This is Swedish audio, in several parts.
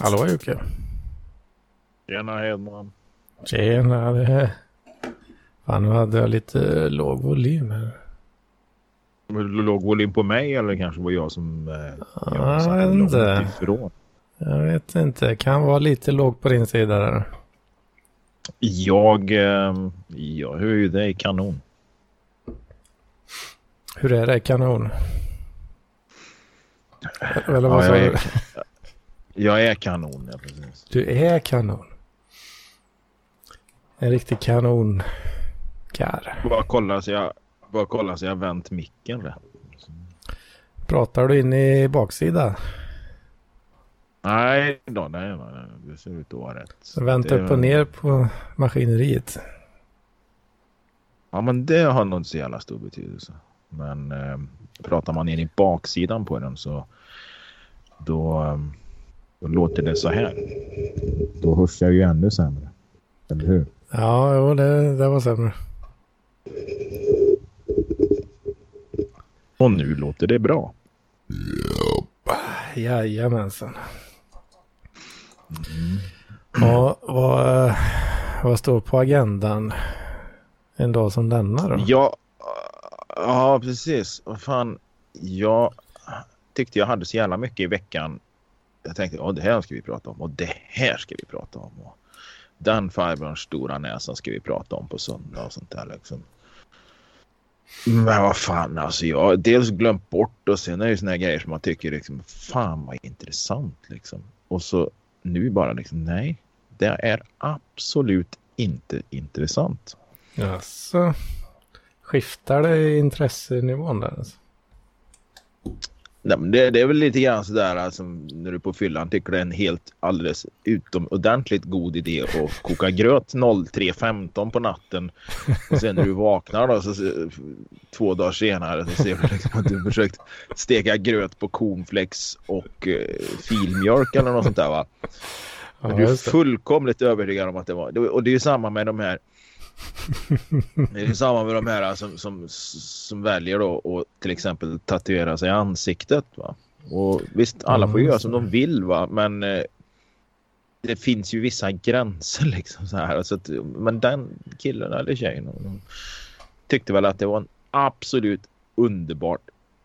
Hallå Jocke. Tjena Hedman. Tjena. Det... Fan, nu hade jag lite låg volym här. Låg volym på mig eller kanske var jag som eh, jag vet inte. ifrån? Jag vet inte. Kan vara lite låg på din sida där. Jag, eh, jag hör ju dig kanon. Hur är det? Kanon? Eller vad Ja, sa jag, du? är, jag är kanon, ja precis. Du är kanon. En riktig kanon. Kar. Bara kolla så jag, bara kolla så jag vänt micken rätt. Pratar du in i baksida? Nej då, nej, nej, nej, det ser ut att vara rätt. Det- upp och ner på maskineriet. Ja, men det har nog inte så jävla stor betydelse. Men eh, pratar man in i baksidan på den så då, eh, då låter det så här. Då hörs jag ju ännu sämre. Eller hur? Ja, jo, det, det var sämre. Och nu låter det bra. Jajamensan. Ja, vad, vad står på agendan en dag som denna då? Ja, ja precis. Vad fan, jag tyckte jag hade så jävla mycket i veckan. Jag tänkte, ja det här ska vi prata om och det här ska vi prata om. Och den farbrorns stora näsa ska vi prata om på söndag och sånt där liksom. Men vad fan alltså jag har dels glömt bort och sen är det såna här grejer som man tycker liksom fan vad intressant liksom. Och så nu bara liksom nej, det är absolut inte intressant. Jaså? Skiftar det i intressenivån där? Alltså? Nej, men det, det är väl lite grann sådär alltså, när du på fyllan tycker det är en helt alldeles utomordentligt god idé att koka gröt 03.15 på natten och sen när du vaknar då så två dagar senare så ser du liksom att du försökt steka gröt på cornflakes och eh, filmjölk eller något sånt där va. Men du är fullkomligt övertygad om att det var och det är ju samma med de här det är samma med de här som, som, som väljer då att till exempel tatuera sig i ansiktet. Va? Och visst, alla får göra som de vill va, men eh, det finns ju vissa gränser liksom så här. Så att, men den killen eller tjejen tyckte väl att det var en absolut underbart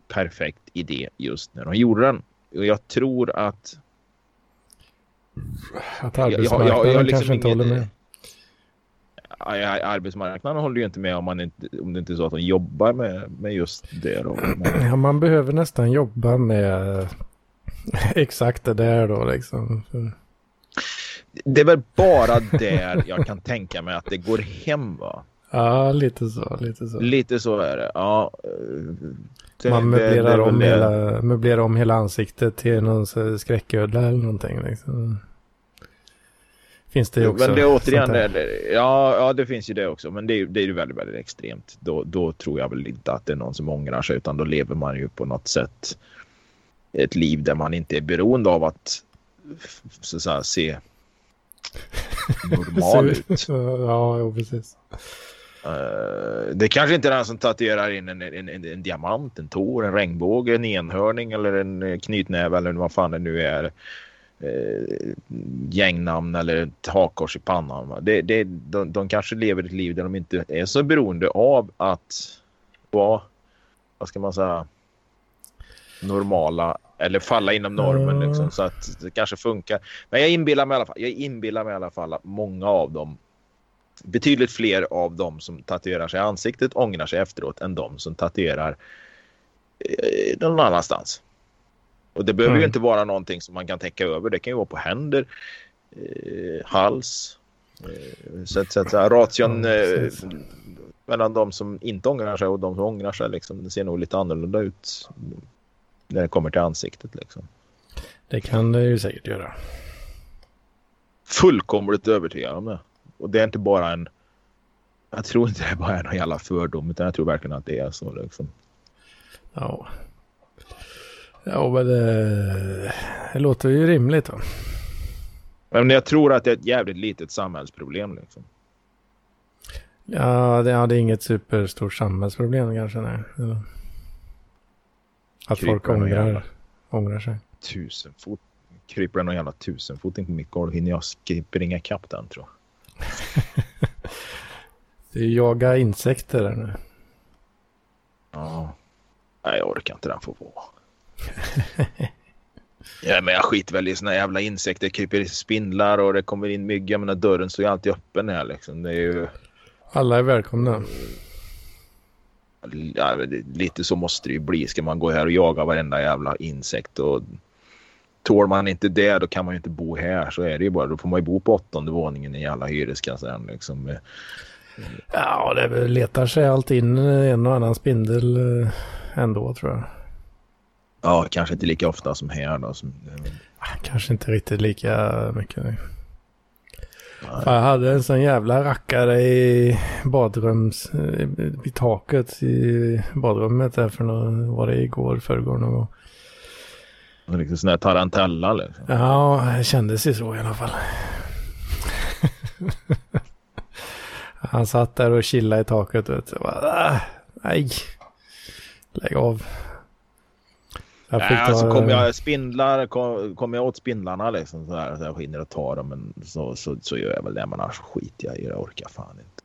perfekt idé just när de gjorde den. Och jag tror att Att jag- jag- arbetsmarknaden jag har liksom kanske inte håller med. Arbetsmarknaden håller ju inte med om, man inte, om det inte är så att de jobbar med, med just det. Då. Ja, man behöver nästan jobba med exakt det där då liksom. Det är väl bara där jag kan tänka mig att det går hem va? Ja, lite så, lite så. Lite så är det. Ja, eh, det, Man det- det möblerar, väl om det. hela, möblerar om hela ansiktet till någon skräcködla eller någonting. Liksom. Finns det ju också. Men det återigen, ja, ja det finns ju det också. Men det, är- det är ju väldigt, väldigt extremt. Då, då tror jag väl inte att det är någon som ångrar sig utan då lever man ju på något sätt ett liv där man inte är beroende av att så att säga, se normal ut. ja, jo, precis. Eh, det kanske inte är den som tatuerar in en, en, en, en diamant, en tår, en regnbåge, en enhörning eller en knytnäve eller vad fan det nu är. Uh, gängnamn eller hakkors i pannan. Det, det, de, de kanske lever ett liv där de inte är så beroende av att vara, vad ska man säga, normala eller falla inom normen. Liksom, så att det kanske funkar. Men jag inbillar mig i alla fall, jag inbillar mig i alla fall att många av dem betydligt fler av dem som tatuerar sig i ansiktet ångrar sig efteråt än de som tatuerar eh, någon annanstans. Och det behöver ju Mm. inte vara någonting som man kan täcka över. Det kan ju vara på händer, eh, hals. Eh, så att, så att ration eh, mellan de som inte ångrar sig och de som ångrar sig. Liksom, det ser nog lite annorlunda ut när det kommer till ansiktet. Liksom. Det kan det ju säkert göra. fullkomligt övertygad om det. Och det är inte bara en... Jag tror inte det bara är någon jävla fördom utan jag tror verkligen att det är så. Liksom. Ja. Ja, men det, det låter ju rimligt då. Men jag tror att det är ett jävligt litet samhällsproblem. Liksom. Ja, det, ja, det är inget superstort samhällsproblem kanske. Nej. Eller? Att folk Kryper någon ångrar, jävla- ångrar sig. Tusen fot. kryper någon jävla tusenfoting på mitt golv hinner jag springa ikapp den tror jag. Det är jaga insekter där nu. Ja. Nej, jag orkar inte den får vara. Ja, men jag skiter väl i såna jävla insekter. Det kryper spindlar och det kommer in mygg. Men dörren står ju alltid öppen här liksom. Det är ju... Alla är välkomna. Ja, lite så måste det ju bli. Ska man gå här och jaga varenda jävla insekt och tål man inte det då kan man ju inte bo här. Så är det ju bara. Då får man ju bo på åttonde våningen i alla hyreskassan liksom. Ja, det letar sig alltid in en och annan spindel eh, ändå tror jag. Ja, kanske inte lika ofta som här då. Som... Kanske inte riktigt lika mycket. Fan, jag hade en sån jävla rackare i badrums, i taket i badrummet där för någon, var det igår, förrgår någon gång. Liksom sån här tarantella liksom. Ja, det kändes ju så i alla fall. Han satt där och chillade i taket. Vet du. Bara, äh, nej, lägg av. Jag Nej, ta... alltså kommer jag spindlar, kommer kom jag åt spindlarna liksom så här, så jag hinner att ta dem, men så, så, så gör jag väl det. Men annars skiter jag i det, jag orkar fan inte.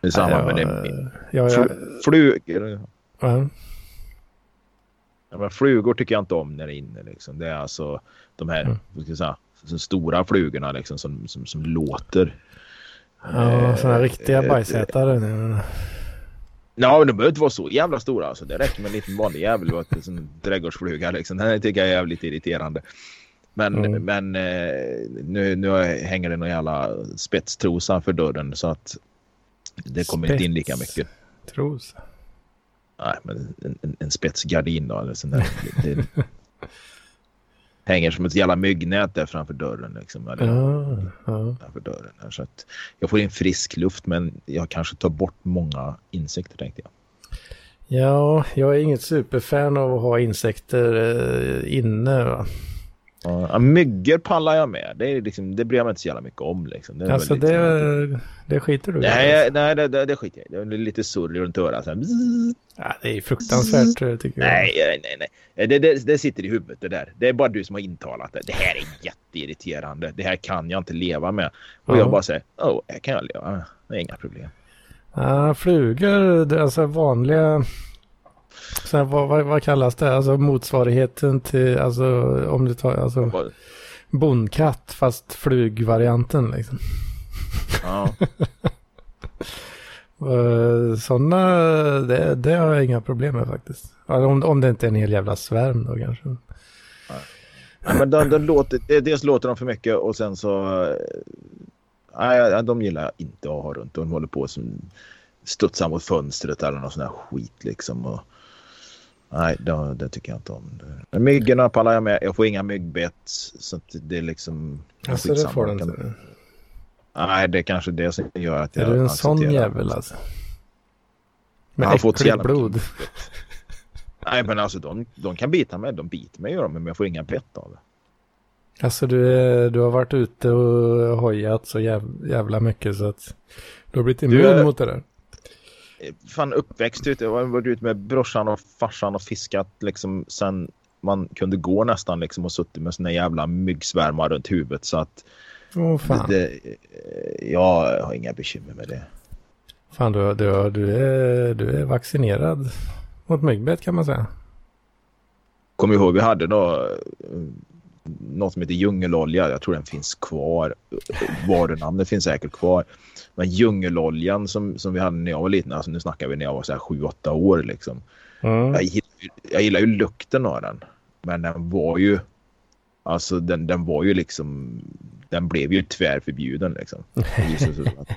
Det är samma med det. Ja, ja, flugor. Ja. Ja, men flugor tycker jag inte om när det är inne. Liksom. Det är alltså de här mm. ska säga, stora flugorna liksom, som, som, som låter. Ja, sådana riktiga eh, bajsätare. Ja, men de behöver inte vara så jävla stora. Alltså. Det räcker med en liten vanlig jävel. En trädgårdsfluga. Liksom. Den tycker jag är jävligt irriterande. Men, mm. men eh, nu, nu hänger det någon jävla spetstrosa för dörren så att det kommer Spets. inte in lika mycket. Trosa? Nej, men en, en, en spetsgardin då. Eller sån där. det, hänger som ett jävla myggnät där framför dörren. Liksom, eller, ja, ja. Framför dörren här, så att jag får in frisk luft men jag kanske tar bort många insekter tänkte jag. Ja, jag är inget superfan av att ha insekter eh, inne. Va? Ja, myggor pallar jag med. Det, är liksom, det bryr jag mig inte så jävla mycket om. Liksom. Det alltså det, det skiter du? Nej, nej det, det, det skiter jag i. Det är lite surr runt örat. Ja, det är fruktansvärt mm. tycker jag. Nej, nej, nej. Det, det, det, sitter i huvudet det där. Det är bara du som har intalat det. Det här är jätteirriterande. Det här kan jag inte leva med. Och ja. jag bara säger, åh, oh, här kan jag leva med. Det är inga problem. Ja, flugor, det är alltså vanliga så vad, vad, vad, kallas det? Alltså motsvarigheten till, alltså om du tar, alltså bondkatt fast flugvarianten liksom. Ja. Eh, Sådana, det, det har jag inga problem med faktiskt. Om, om det inte är en hel jävla svärm då kanske. Men de, de låter, dels låter de för mycket och sen så... Eh, nej, de gillar jag inte att ha runt. De håller på som studsar mot fönstret eller någon sån här skit liksom. Och, Nej, det, det, tycker jag inte om. Men myggorna pallar jag med. Jag får inga myggbett. Så det är liksom... Alltså det får du inte? Nej, det är kanske det som gör att jag Är du en sån jävel alltså? Med fått blod? Nej, men alltså de, de kan bita mig. De biter mig, gör men jag får inga bett av det. Alltså du, du har varit ute och hojat så jävla mycket så att du har blivit immun mot det där fan uppväxt ute. Jag har varit ute med brorsan och farsan och fiskat liksom sen man kunde gå nästan liksom och suttit med såna jävla myggsvärmar runt huvudet så att oh, fan. Det, det, jag har inga bekymmer med det. Fan du, du, du, är, du är vaccinerad mot myggbett kan man säga. Kommer ihåg vi hade då något som heter djungelolja. Jag tror den finns kvar. Varunamnet finns säkert kvar. Men djungeloljan som, som vi hade när jag var liten, alltså nu snackar vi när jag var så här 7-8 år liksom. Mm. Jag, jag gillar ju lukten av den. Men den var ju, alltså den, den var ju liksom, den blev ju tvärförbjuden liksom.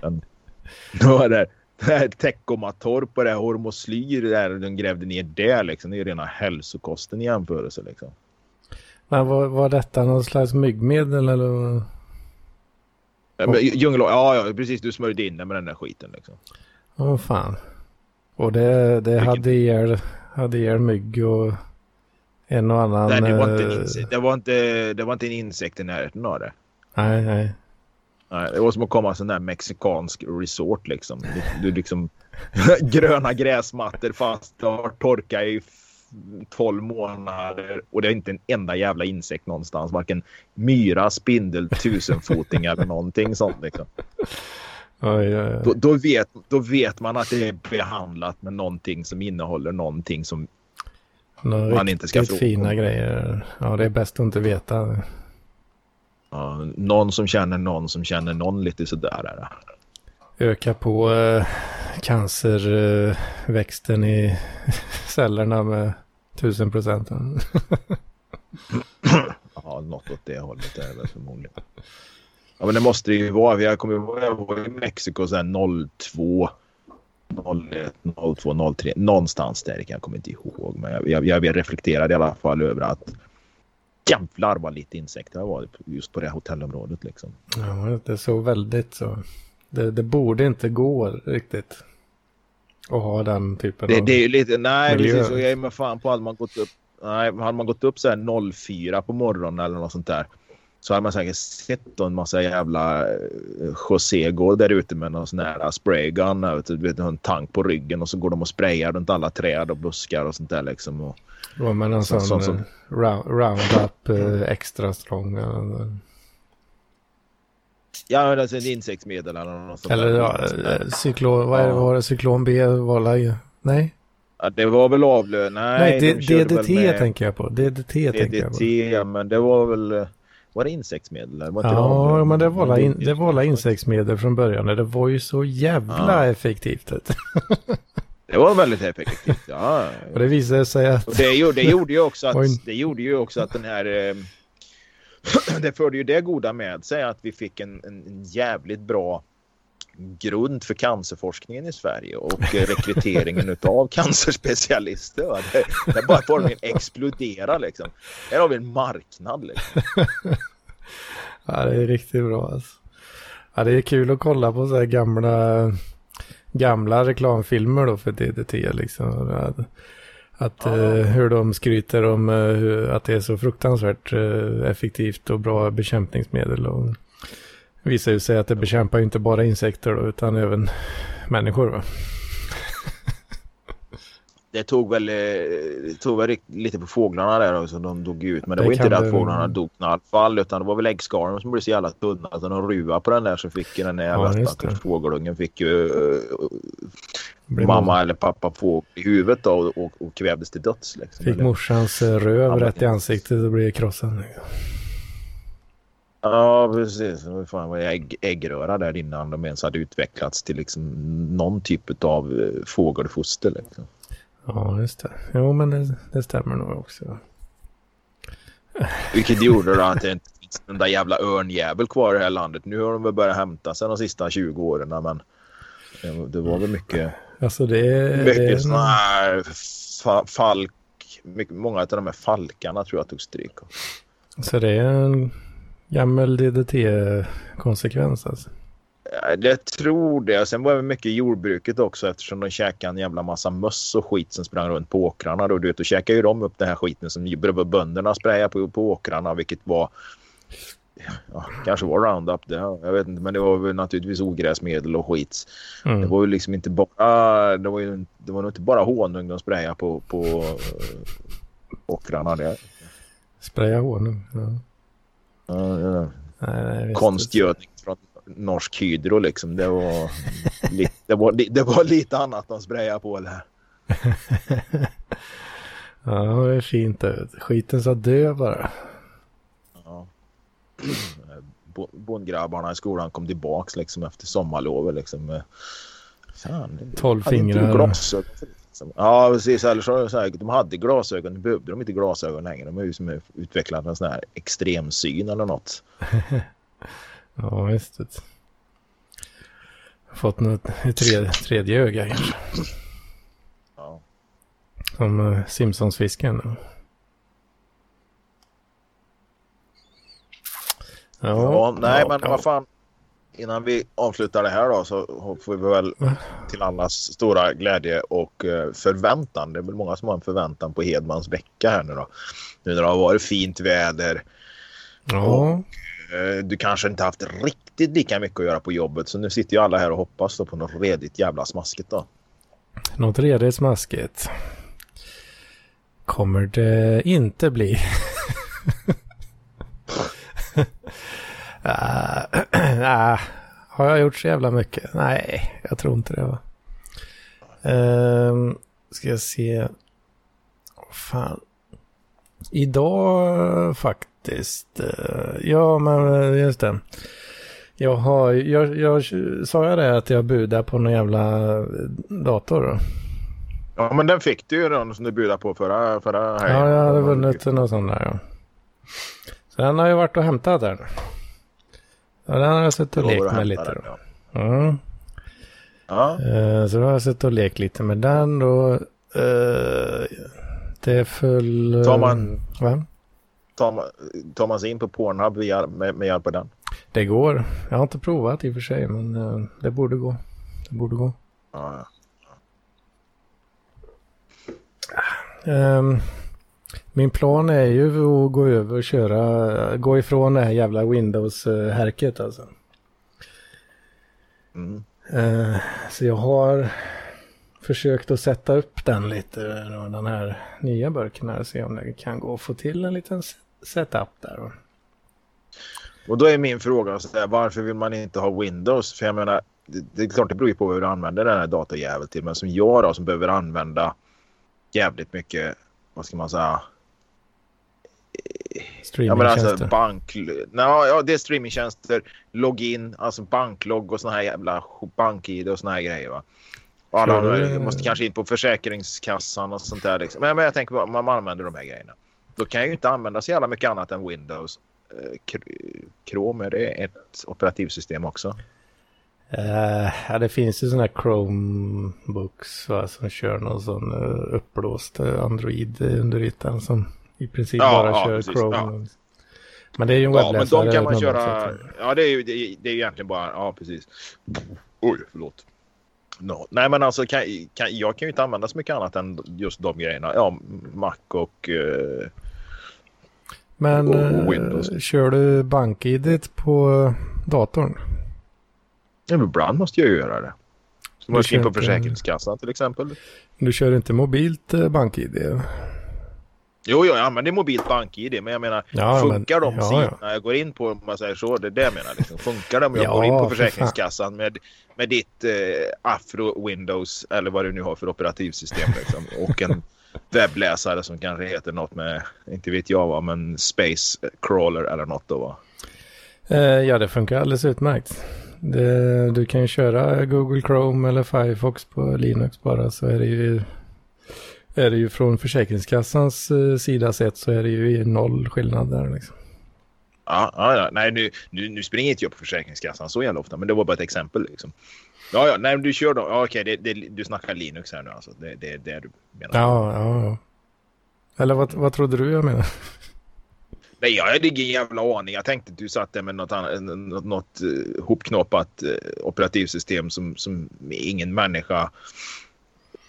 den, då det, det här Teckomatorp och det här hormoslyr där de grävde ner det liksom. Det är ju rena hälsokosten i jämförelse liksom. Men var, var detta någon slags myggmedel eller? Ja, men, djungelolja, ja, ja precis. Du smörjde in det med den där skiten liksom. Åh oh, fan. Och det, det hade ihjäl, hade ihjäl mygg och en och annan. Nej, det var inte, en, eh, det var inte, det var inte en insekt i närheten av det. Nej, nej. Nej, det var som att komma till en där mexikansk resort liksom. Du, du liksom gröna gräsmattor fast det har torkat i 12 månader och det är inte en enda jävla insekt någonstans. Varken myra, spindel, tusenfoting eller någonting sånt. Liksom. Oj, oj, oj. Då, då, vet, då vet man att det är behandlat med någonting som innehåller någonting som Några man inte ska fråga fina grejer. Ja, det är bäst att inte veta. ja, någon som känner någon som känner någon lite sådär. Är det. Öka på eh, cancerväxten i cellerna med tusen procent. Ja, något åt det hållet är det väl förmodligen. Ja, men det måste det ju vara. Jag kommer ihåg jag var i Mexiko sen 02, 01, 02, 03. Någonstans där. Jag kommer inte ihåg. Men jag, jag, jag reflekterade i alla fall över att jävlar vad lite insekter det var just på det hotellområdet. Liksom. Ja, det är så väldigt så. Det, det borde inte gå riktigt. Att ha den typen Det, av... det är ju lite, nej miljö. precis. Och jag är med fan på hade man gått upp, nej, hade man gått upp så här 04 på morgonen eller något sånt där. Så hade man säkert sett en massa jävla eh, José gå där ute med någon sån här spraygun. vet Du vet, en tank på ryggen och så går de och sprayar runt alla träd och buskar och sånt där liksom. Och, Då med en Så- sån så- så- eh, round, Roundup eh, extra strong. eh, ja, det är ett insektsmedel eller något sånt Eller ja, eh, cyklon, vad är det, Ja. var det? Cyklon B var la, Nej, Ja, det var väl avlö... Nej, nej, de DDT med tänker jag på. DDT tänker jag på. DDT, men det var väl... eh, Var det insektsmedel? Var inte Ja, men det var, in, det var insektsmedel från början. Det var ju så jävla Ja. effektivt. Det var väldigt effektivt. Ja. Och det visade sig att... Och det, gjorde, det, gjorde ju också att, det gjorde ju också att den här... Det förde ju det goda med sig att vi fick en, en, jävligt bra grund för cancerforskningen i Sverige och rekryteringen av cancerspecialister. va. Det, det bara formligen exploderar liksom. Här har vi en marknad liksom. Ja, det är riktigt bra alltså. Ja, det är kul att kolla på så här gamla, gamla reklamfilmer då för DDT liksom. Att, Ja. eh, hur de skryter om eh, att det är så fruktansvärt eh, effektivt och bra bekämpningsmedel. Och visar ju sig att det bekämpar ju inte bara insekter då, utan även människor. Va? Det tog väl, eh, det tog väl lite på fåglarna där också. De dog ut. Men det, Det var inte det att fåglarna dog i alla fall. Utan det var väl äggskalen som blev så jävla tunna. Att de ruva på den där så fick ju den där Ja, jävla stackars det. fågelungen fick ju eh, Blev mamma eller pappa fågel i huvudet då och, och, och kvävdes till döds. Liksom. Fick Eller- morsans eh, röv Ja, rätt i ansiktet och blev krossad. Ja, precis. Det var fan var ägg, äggröra där innan de ens hade utvecklats till liksom någon typ av eh, fågelfoster. Liksom. Ja, just det. Jo, men det, det stämmer nog också. Vilket gjorde då att det inte finns en där jävla örnjävel kvar i det här landet. Nu har de väl börjat hämta sig de sista 20 åren. Men det var- det väl mycket, Alltså det det mycket en- sådana här fa, falk. Mycket, många av de här falkarna tror jag tog stryk. Så det är en gammal DDT-konsekvens alltså. Ja, Jag tror det. Sen var det mycket jordbruket också eftersom de käkade en jävla massa möss och skit som sprang runt på åkrarna. Då, du vet, då käkade ju de upp den här skiten som bönderna sprayade på, på åkrarna vilket var ja, kanske var Roundup det. Jag vet inte men det var väl naturligtvis ogräsmedel och skit. Det Mm. var ju liksom inte bara det var ju det var nog inte bara honung de sprayade på, på uh, åkrarna där. Spraya honung. Ja. Ja, ja. Nej, nej, konstgödning Norsk Hydro liksom. Det var, li, det var, li, det var lite annat de sprayade på det här. Ja, det är fint det. Skiten sa dö bara. Ja. Bo- Bondgrabbarna i skolan kom tillbaks liksom efter sommarlovet liksom. Fan, Tolv fingrar. Glasögon. Liksom. Ja, precis. Eller så, så här, de hade glasögon. Nu behövde de inte glasögon längre. De har ju som utvecklat en sån här extremsyn eller något. Ja, visst. det. Fått något tredje, tredje öga kanske. Ja. Som uh, Simpsons-fisken. Ja, Ja, nej, ja, men ja. vad fan. Innan vi avslutar det här då så får vi väl till allas stora glädje och eh, förväntan. Det är väl många som har en förväntan på Hedmans vecka här nu då. Nu när det har varit fint väder. Ja, Eh, Eh, du kanske inte haft riktigt lika mycket att göra på jobbet så nu sitter ju alla här och hoppas då på något redigt jävla smaskigt då. något redigt smaskigt. kommer det inte bli. uh, uh, har jag gjort så jävla mycket? Nej, jag tror inte det. Va? Uh, ska jag se. Fan. Idag faktiskt. Uh, ja, men just det. Jag har, jag, jag sa jag det att jag budar på någon jävla dator då? Ja, men den fick du ju den som du budade på förra, förra helgen. Ja, jag hade vunnit någon sån där ja. Så den har jag varit och hämtat där. Ja, den har jag suttit och lekt med lite då. Ja. Mm. ja. Så då har jag suttit och lekt lite med den då. Det är full... Tar man... Va? Tar man, tar man sig in på Pornhub via, med, med hjälp av den? Det går. Jag har inte provat i och för sig, men uh, det borde gå. Det borde gå. Ja, Um, min plan är ju att gå över och köra, gå ifrån det här jävla Windows-härket alltså. Mm. Uh, så jag har försökt att sätta upp den lite, den här nya burken här, se om det kan gå att få till en liten setup där. Och då är min fråga, så här, varför vill man inte ha Windows? För jag menar, det, det är klart det beror ju på hur du använder den här datajäveln till, men som jag då som behöver använda jävligt mycket, vad ska man säga? Streamingtjänster? Alltså bank... No, ja, det är streamingtjänster, login, alltså banklogg och såna här jävla bank-id och såna här grejer va. Och alla du... måste kanske in på Försäkringskassan och sånt där. Liksom. Men, men jag tänker på man använder de här grejerna. Då kan jag ju inte använda så jävla mycket annat än Windows. Eh, Chrome, är det ett operativsystem också? Uh, ja, det finns ju sådana här Chromebooks va, som kör någon sån uh, uppblåst Android under ytan som i princip ja, bara ja, kör precis, Chrome. Ja. Men det är ju en webbläsare. Ja, men de kan man köra. Ja, det är ju det är, det är egentligen bara. Ja, precis. Oj, förlåt. No. Nej, men alltså kan, kan, jag kan ju inte använda så mycket annat än just de grejerna. Ja, Mac och. men och Windows. kör du BankID på datorn? Ja, ibland måste jag ju göra det. Så man ska in på Försäkringskassan till exempel. Du kör inte mobilt eh, bank-id? Jo, jo, jag använder mobilt bank-id. Men jag menar, ja, funkar men, de ja, sidorna ja. jag går in på, om man säger så, det är det jag menar. Liksom. Funkar de jag ja, går in på Försäkringskassan med, med ditt eh, Afro Windows eller vad du nu har för operativsystem liksom, och en webbläsare som kanske heter något med, inte vet jag vad, men Space Crawler eller något då va? Eh, ja, det funkar alldeles utmärkt. Det, du kan ju köra Google Chrome eller Firefox på Linux bara så är det ju är det ju från Försäkringskassans eh, sida sett så är det ju noll skillnad där liksom. Ja, ja, nej nu, nu, nu springer inte jag på Försäkringskassan så jävla ofta men det var bara ett exempel liksom. Ja, ja, nej du kör då. Ja, okej, det, det, du snackar Linux här nu alltså. Det är det, det du menar. Ja, ja, ja. Eller vad, vad trodde du jag menar? Nej, jag hade ingen jävla aning. Jag tänkte att du satt där med något, annat, något, något uh, hopknoppat uh, operativsystem som, som ingen människa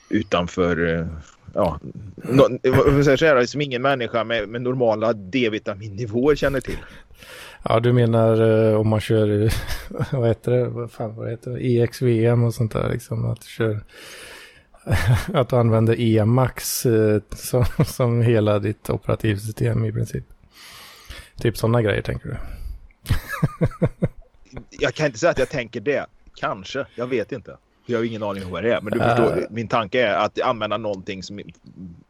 utanför... Uh, ja, no, säger så här, som ingen människa med, med normala D-vitaminnivåer känner till. Ja, du menar uh, om man kör, vad heter det, vad fan vad heter det, EXVM och sånt där liksom, att du kör att du använder EMAX uh, som, som hela ditt operativsystem i princip. Typ sådana grejer tänker du? jag kan inte säga att jag tänker det. Kanske, jag vet inte. Jag har ingen aning om vad det är. Men du förstår, uh, min tanke är att använda någonting som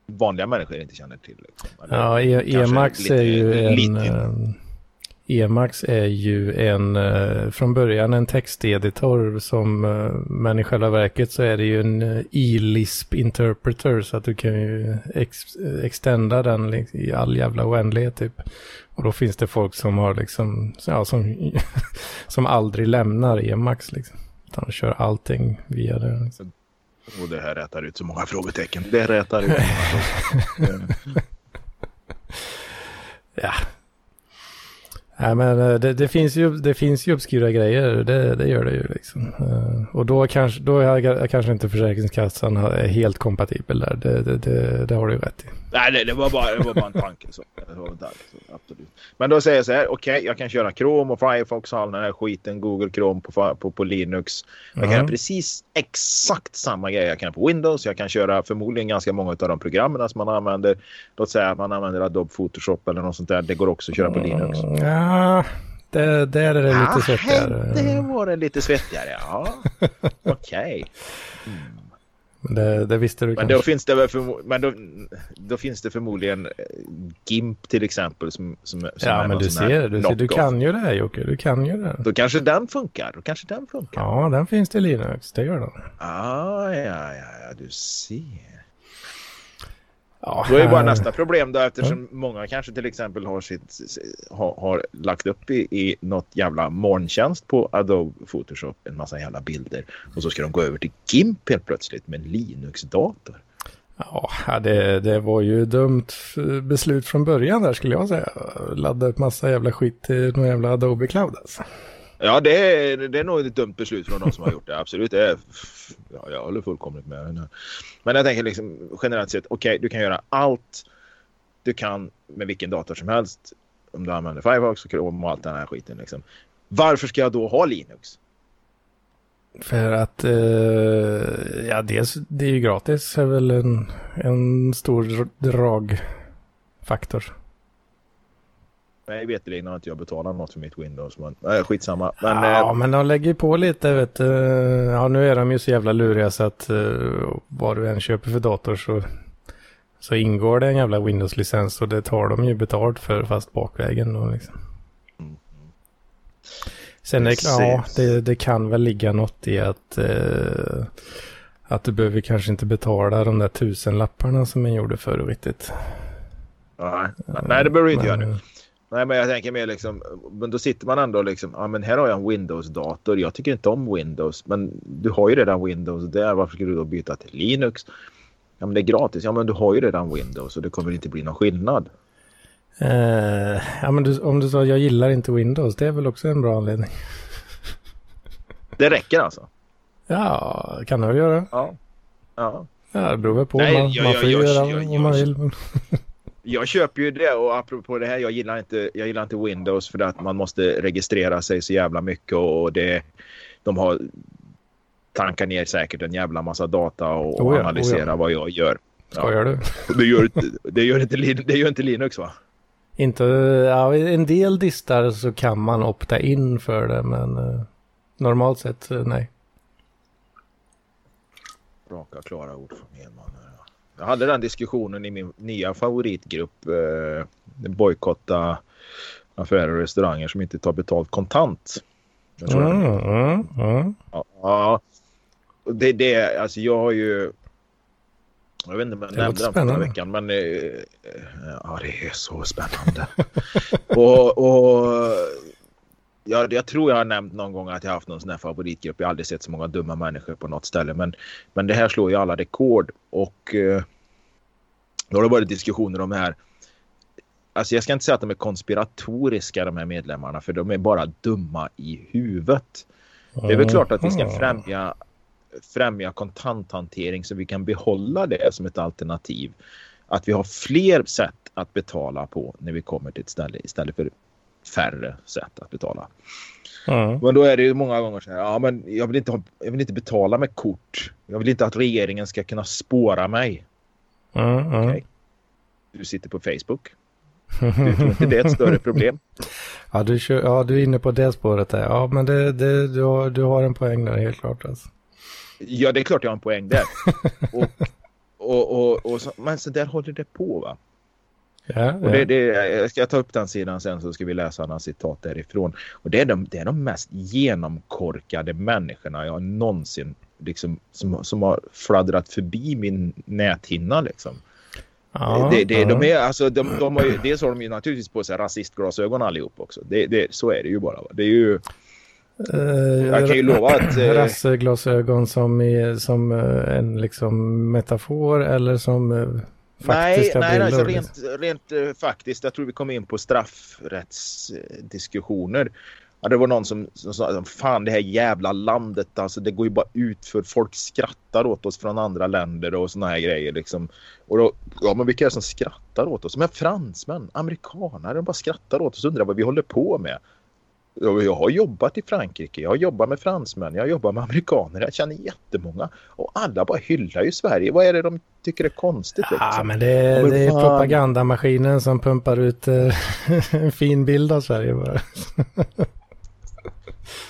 vanliga människor inte känner till. Liksom. ja, e Emax är ju en... Emax är ju en, uh, från början en texteditor som, men i själva verket så är det ju en e-lisp interpreter så att du kan ju ex extenda den i all jävla oändlighet typ. Och då finns det folk som har liksom, ja, som, som aldrig lämnar Emax liksom. Utan kör allting via det. Liksom. Och det här rätar ut så många frågetecken. Det rätar ut. ja. Nej men eh, det, det, finns ju, det finns ju obskyra grejer, det, det gör det ju liksom. Eh, och då kanske, då är kanske inte Försäkringskassan är helt kompatibel där, det, det, det, det har du ju rätt i. Nej, det, det, var bara, det var bara en tanke. Så. Det var en tanke så, absolut. Men då säger jag så här, okej, okay, jag kan köra Chrome och Firefox och all den här skiten, Google Chrome på, på, på Linux. Jag kan mm. göra precis exakt samma grej jag kan på Windows. Jag kan köra förmodligen ganska många av de programmen som man använder. Låt säga att man använder Adobe Photoshop eller något sånt där. Det går också att köra på Linux. Mm, ja, det, där är det lite ah, svettigare. Det var det lite svettigare, ja. Okej. Okay. Mm. Det, det, visste du men. Då finns det men då, då, finns det förmodligen eh, GIMP till exempel. Som, som, som ja, men du ser, du, ser, du kan ju det här Jocke. Du kan ju det. Då kanske den funkar. Då kanske den funkar. Ja, den finns i Linux. Det gör den. Ah, ja, ja, ja, du ser. Ja, Då är bara nästa problem då eftersom ja. många kanske till exempel har, sitt, har, har lagt upp i, i något jävla molntjänst på Adobe Photoshop en massa jävla bilder och så ska de gå över till GIMP helt plötsligt med en Linux-dator. Ja, det, det var ju dumt beslut från början där skulle jag säga. Ladda upp massa jävla skit till någon jävla Adobe Cloud alltså. Ja, det är, det är nog ett dumt beslut från de som har gjort det. Absolut. Det är, ja, jag håller fullkomligt med. Men jag tänker liksom generellt sett, okej, okay, du kan göra allt du kan med vilken dator som helst. Om du använder Firefox och Chrome och allt den här skiten. Liksom. Varför ska jag då ha Linux? För att, eh, ja dels det är ju gratis är väl en, en stor dragfaktor. Nej, veterligen har inte jag betalat något för mitt Windows. Men äh, skitsamma. Men, ja, äh, men de lägger på lite, vet du. Ja, nu är de ju så jävla luriga så att uh, vad du än köper för dator så, så ingår det en jävla Windows-licens och det tar de ju betalt för fast bakvägen då liksom. Mm. Sen är det, ja, det, det, kan väl ligga något i att, uh, att du behöver kanske inte betala de där tusen lapparna som man gjorde förr riktigt. Nej, nej det behöver du inte göra nu. Nej, men jag tänker mer liksom, men då sitter man ändå liksom, ja men här har jag en Windows-dator. Jag tycker inte om Windows, men du har ju redan Windows där. Varför ska du då byta till Linux? Ja, men det är gratis. Ja, men du har ju redan Windows och det kommer inte bli någon skillnad. Uh, ja, men du, om du sa jag gillar inte Windows, det är väl också en bra anledning. det räcker alltså? Ja, kan det väl göra. Ja. Ja. Ja, det beror väl på. Nej, man, jag, man får jag, göra jag, vad man vill jag köper ju det och apropå det här, jag gillar inte, jag gillar inte Windows för att man måste registrera sig så jävla mycket och det, de har tankar ner säkert en jävla massa data och, oh ja, analysera oh ja. vad jag gör. Ja. gör du? Det gör, det, gör inte, det gör inte Linux va? Inte, ja, en del distar så kan man opta in för det men uh, normalt sett uh, nej. Raka klara ord från Hedman. Jag hade den diskussionen i min nya favoritgrupp. Eh, bojkotta affärer och restauranger som inte tar betalt kontant. Mm, mm, mm. Ja, det, det, alltså jag har ju... Jag vet inte om jag nämnde den förra veckan, men... Eh, ja, det är så spännande. och, och jag, jag, tror jag har nämnt någon gång att jag haft någon sån här favoritgrupp. Jag har aldrig sett så många dumma människor på något ställe. Men, men det här slår ju alla rekord. Och eh, då har det varit diskussioner om det här. Alltså jag ska inte säga att de är konspiratoriska de här medlemmarna. För de är bara dumma i huvudet. Det är väl klart att vi ska främja, främja kontanthantering så vi kan behålla det som ett alternativ. Att vi har fler sätt att betala på när vi kommer till ett ställe istället för färre sätt att betala. Mm. Men då är det ju många gånger så här, ja men jag vill, inte ha, jag vill inte betala med kort. Jag vill inte att regeringen ska kunna spåra mig. Mm, mm. Okay. Du sitter på Facebook. Du tror inte det är ett större problem? Ja, du, kör, ja, du är inne på det spåret där. Ja, men det, det, du, har, du har en poäng där helt klart. Alltså. Ja, det är klart jag har en poäng där. och, och, och, och så, men så där håller det på va? Ja, och det, det, jag ska ta upp den sidan sen så ska vi läsa några citat därifrån. Och det är de, det är de mest genomkorkade människorna jag någonsin liksom, som, som har fladdrat förbi min näthinna liksom. Ja, det, det, ja. de är, alltså, de, de har ju, dels har de ju naturligtvis på sig rasistglasögon allihop också. Det, det, så är det ju bara. Det är ju... Uh, jag kan ju lova att... Uh, rassglasögon som, är, som uh, en liksom metafor eller som faktiska nej, nej, alltså rent, rent uh, faktiskt. Jag tror vi kommer in på straffrättsdiskussioner. Ja, det var någon som, som sa fan det här jävla landet alltså det går ju bara ut för folk skrattar åt oss från andra länder och såna här grejer liksom. Och då, ja men vilka är det som skrattar åt oss? Men fransmän, amerikanare, de bara skrattar åt oss och undrar vad vi håller på med. Jag har jobbat i Frankrike, jag har jobbat med fransmän, jag har jobbat med amerikaner, jag känner jättemånga. Och alla bara hyllar ju Sverige. Vad är det de tycker är konstigt? Liksom? Ja, men det, det är propagandamaskinen som pumpar ut eh, en fin bild av Sverige bara.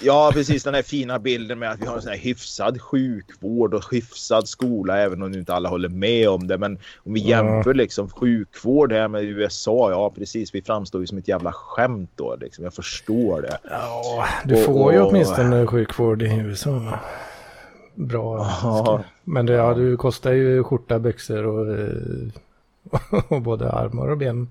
Ja, precis den här fina bilden med att vi har en sån här hyfsad sjukvård och hyfsad skola, även om inte alla håller med om det. Men om vi jämför liksom sjukvård här med USA, ja precis, vi framstår ju som ett jävla skämt då. Liksom. Jag förstår det. Ja, du får och, ju åtminstone sjukvård i USA. Bra. Ja. Men det, ja, du kostar ju skjorta, byxor och, eh, och både armar och ben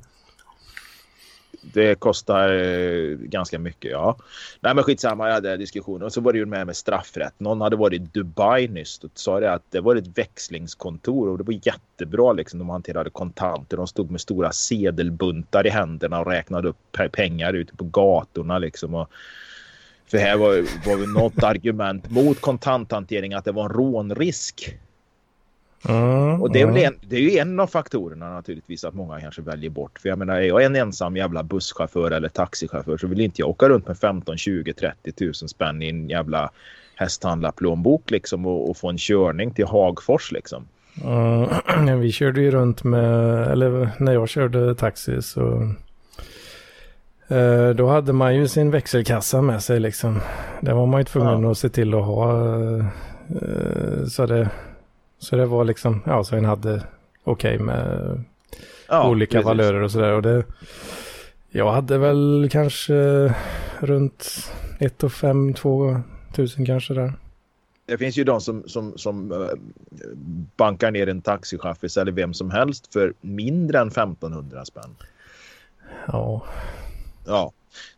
det kostar eh, ganska mycket, ja. Nej men skitsamma, jag hade diskussioner. Och så var det ju med med straffrätt. Någon hade varit i Dubai nyss och sa det att det var ett växlingskontor och det var jättebra liksom. De hanterade kontanter. De stod med stora sedelbuntar i händerna och räknade upp pengar ute på gatorna liksom. Och, för här var, var något argument mot kontanthantering att det var en rånrisk. Mm, och det är, väl en, det är ju en av faktorerna naturligtvis att många kanske väljer bort. För jag menar, är jag en ensam jävla busschaufför eller taxichaufför så vill inte jag åka runt med 15, 20, 30 tusen spänn i en jävla hästhandlarplånbok liksom och, och, få en körning till Hagfors liksom. Mm, vi körde ju runt med, eller när jag körde taxi så eh, då hade man ju sin växelkassa med sig liksom. Det var man ju tvungen ja. att se till att ha. Eh, så det så det var liksom, ja, så en hade okej okay med ja, olika precis. valörer och sådär. Och det, jag hade väl kanske runt 1 och 5, 2 tusen kanske där. Det finns ju de som, som, som uh, bankar ner en taxichaffis eller vem som helst för mindre än 1500 spänn. Ja. Ja.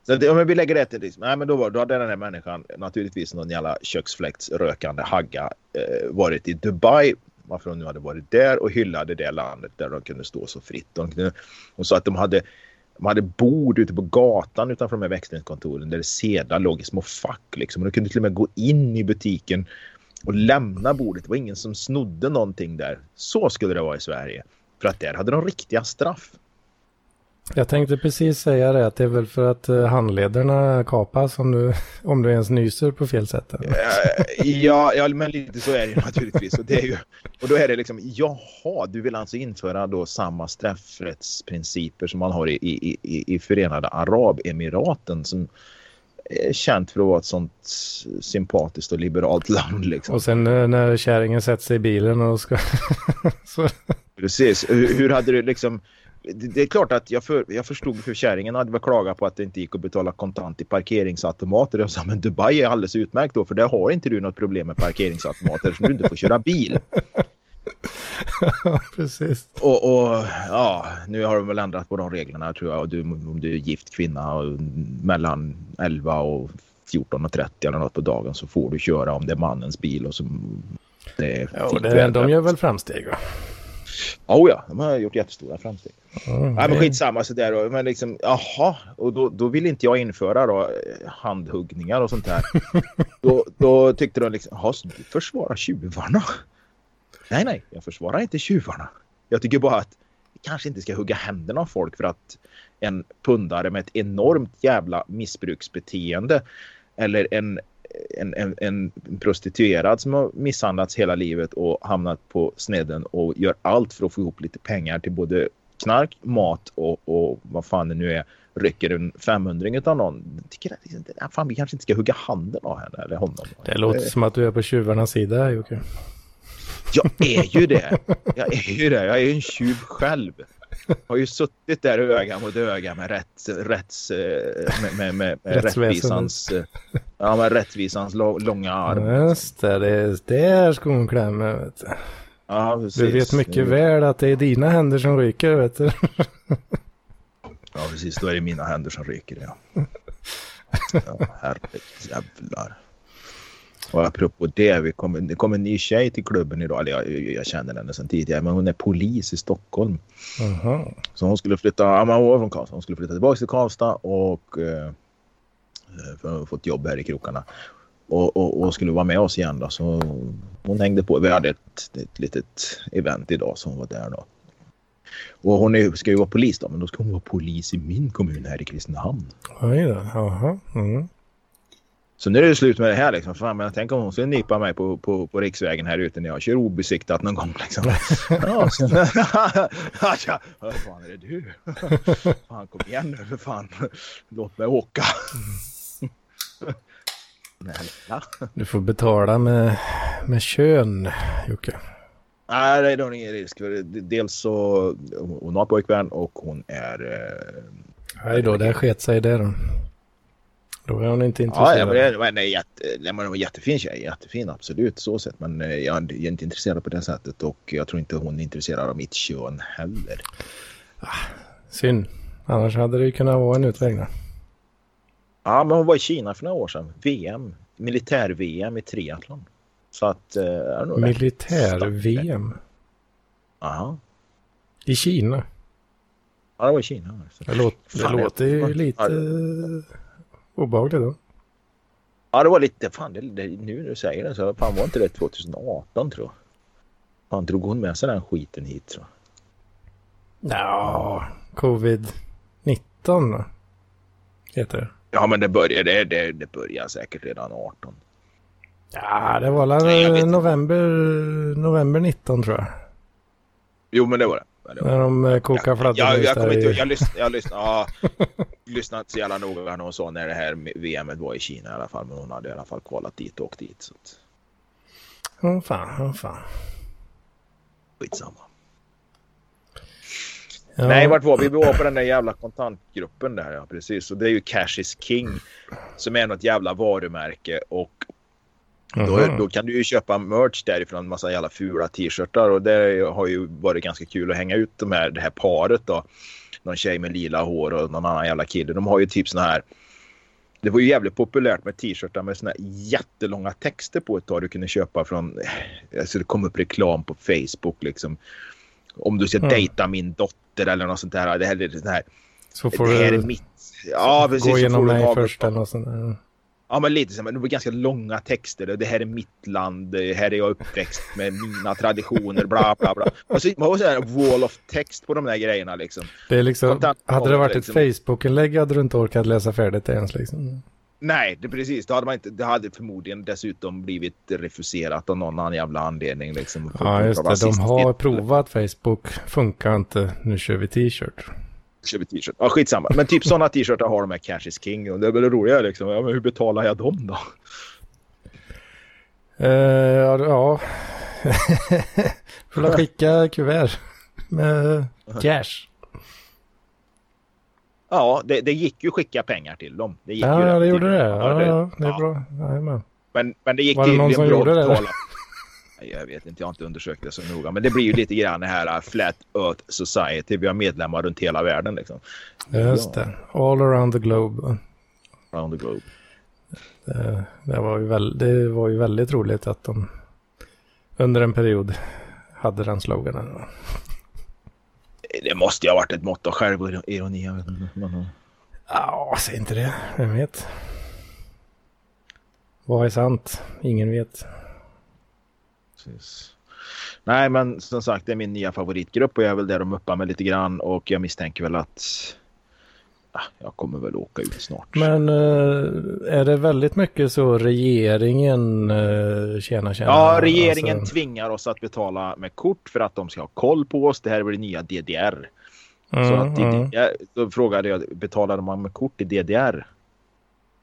Så det, om vi lägger det till liksom, nej men då, var, då hade den här människan naturligtvis någon jävla köksfläktsrökande hagga eh, varit i Dubai varför de nu hade varit där och hyllade det landet där de kunde stå så fritt. De kunde, och sa att de hade, de hade bord ute på gatan utanför de här växlingskontoren där det sedlar låg i små fack. Liksom. Och de kunde till och med gå in i butiken och lämna bordet. Det var ingen som snodde någonting där. Så skulle det vara i Sverige. För att där hade de riktiga straff. Jag tänkte precis säga det, att det är väl för att eh, handlederna kapas om du, om du ens nyser på fel sätt. Ja, ja, men lite så är det naturligtvis. Och, det är ju, och då är det liksom, jaha, du vill alltså införa då samma straffrättsprinciper som man har i, i, i, i Förenade Arabemiraten som är känt för att vara ett sånt sympatiskt och liberalt land. Liksom. Och sen eh, när kärringen sätter sig i bilen och ska... Precis, hur, hur hade du liksom det är klart att jag, för, jag förstod för kärringen hade väl klagat på att det inte gick att betala kontant i parkeringsautomater. Jag sa men Dubai är alldeles utmärkt då för där har inte du något problem med parkeringsautomater som du inte får köra bil. precis. Och, och, ja, nu har de väl ändrat på de reglerna tror jag. Och du, om du är gift kvinna och mellan 11 och 14.30 eller något på dagen så får du köra om det är mannens bil. Och så, det är ja, det, de gör väl framsteg va? Oh ja, de har gjort jättestora framsteg. Mm, Nej, men skitsamma sådär då. Men liksom, jaha, och då, då vill inte jag införa då eh, handhuggningar och sånt där. då, då tyckte de liksom, jaha, du försvarar tjuvarna? Nej, nej, jag försvarar inte tjuvarna. Jag tycker bara att vi kanske inte ska hugga händerna av folk för att en pundare med ett enormt jävla missbruksbeteende eller en en, en, en, prostituerad som har misshandlats hela livet och hamnat på snedden och gör allt för att få ihop lite pengar till både knark, mat och, och vad fan det nu är rycker en 500 av någon. Tycker att fan, vi kanske inte ska hugga handen av henne eller honom. Det låter som att du är på tjuvarnas sida Jocke. Jag är ju det. Jag är ju det. Jag är en tjuv själv har ju suttit där öga mot öga med, rätt, rätts, eh, med, med, med, med rättvisans, eh, ja, med rättvisans långa arm. Just det, det är där skon klämmer. Ja, precis. Du vet mycket väl att det är dina händer som ryker, vet du. Ja, precis. Då är det mina händer som ryker, ja. Ja, herregud, jävlar. Och apropå det, vi kom, det kom en ny tjej till klubben idag. Eller jag, jag känner henne sedan tidigare, men hon är polis i Stockholm. -huh. Så hon skulle flytta, ja, hon från Karlstad. Hon skulle flytta tillbaka till Karlstad och eh, För hon har fått jobb här i krokarna. Och, och, och, skulle vara med oss igen då. Så hon hängde på. Vi hade ett, ett litet event idag hon var där då. Och hon är, ska ju vara polis då, men då ska hon vara polis i min kommun här i Kristinehamn. Oj då, jaha. Mm. Så nu är det slut med det här liksom. Fan, men tänk om hon skulle nypa mig på, på, på riksvägen här ute när jag kör obesiktat någon gång liksom. ja, ja, vad fan är det du? fan kom igen nu för fan. Låt mig åka. Du får betala med, med kön, Jocke. Nej, det är nog ingen risk. Dels så hon har pojkvän och hon är... Eh, Nej då, det sket sig det då. Då är hon inte intresserad. Ja, men det, jätte, var en jättefin tjej. Jättefin, absolut så sett. Men eh, jag är inte intresserad på det sättet och jag tror inte hon är intresserad av mitt kön heller. Ah, synd. Annars hade det ju kunnat vara en utväg där. Ja, men hon var i Kina för några år sedan. VM. Militär-VM i triathlon. Så att... Eh, Militär-VM? Ja. I Kina? Ja, det var i Kina. Det, låt, det låter ju lite ja. obehagligt då. Ja, det var lite... Fan, det, det, nu när du säger det så fan var inte det 2018 tror jag. Fan, drog hon med sig den skiten hit tror jag. Ja, covid-19 då? Heter det. Ja, men det börjar, det, det, det börjar säkert redan 18. Ja, det var väl november, november 19 tror jag. Jo, men det var det. Det var När de eh, kokar fladdermus jag, jag, jag, inte, jag, lyssnade, jag lyssnade, ja, lyssnade inte så jävla noga när hon sa när det här VMet var i Kina i alla fall. Men hon hade i alla fall kvalat dit och åkt dit. Så att... Oh, fan, oh, fan. Skitsamma. Ja. Nej, vart var vi? Vi var på den där jävla kontantgruppen där, ja precis. Och det är ju Cash is King som är något jävla varumärke och då, då, kan du ju köpa merch därifrån, en massa jävla fula t-shirtar och det har ju varit ganska kul att hänga ut de här, det här paret då. Någon tjej med lila hår och någon annan jävla kille. De har ju typ såna här det var ju jävligt populärt med t-shirtar med såna jättelånga texter på ett tag. Du kunde köpa från, alltså det kom upp reklam på Facebook liksom. Om du ska mm. dejta min dotter eller något sånt där. Det här, det här, så får det här du är mitt. Ja, precis. Gå igenom mig först eller något sånt där. Ja, men lite så. Men det var ganska långa texter. Det här är mitt land. Här är jag uppväxt med mina traditioner. Bla, bla, bla. Och så man har en wall of text på de där grejerna liksom. Det är liksom, hade det varit liksom. ett Facebook-inlägg hade du inte orkat läsa färdigt det ens liksom. Nej, det precis. Det hade, man inte, det hade förmodligen dessutom blivit refuserat av någon annan jävla anledning. Liksom, ja, just det. De har provat Facebook. Funkar inte. Nu kör vi t-shirt. Vi t-shirt. Ja, skitsamma. Men typ sådana t-shirtar har de här Cash is King. Och det är väl roligare liksom. Ja, men hur betalar jag dem då? Uh, ja. Får skicka kuvert med cash. Ja, det, det gick ju att skicka pengar till dem. Det gick ja, ju det gjorde det. Ja, det, ja, det är bra. Jajamän. Men, men det gick Var det någon som gjorde det? Jag vet inte, jag har inte undersökt det så noga. Men det blir ju lite grann det här uh, Flat Earth Society. Vi har medlemmar runt hela världen liksom. Just det. All around the globe. Around the globe. Det, det, var ju väl, det var ju väldigt roligt att de under en period hade den sloganen. Det måste ju ha varit ett mått av självironi. Jag vet inte. Men... Ja, säg inte det. Vem vet? Vad är sant? Ingen vet. Precis. Nej, men som sagt, det är min nya favoritgrupp och jag är väl där de uppar mig lite grann och jag misstänker väl att ja, jag kommer väl åka ut snart. Men uh, är det väldigt mycket så regeringen uh, tjänar tjänar? Ja, regeringen alltså... tvingar oss att betala med kort för att de ska ha koll på oss. Det här det nya DDR. Mm, så att mm. DDR, då frågade jag, betalade man med kort i DDR?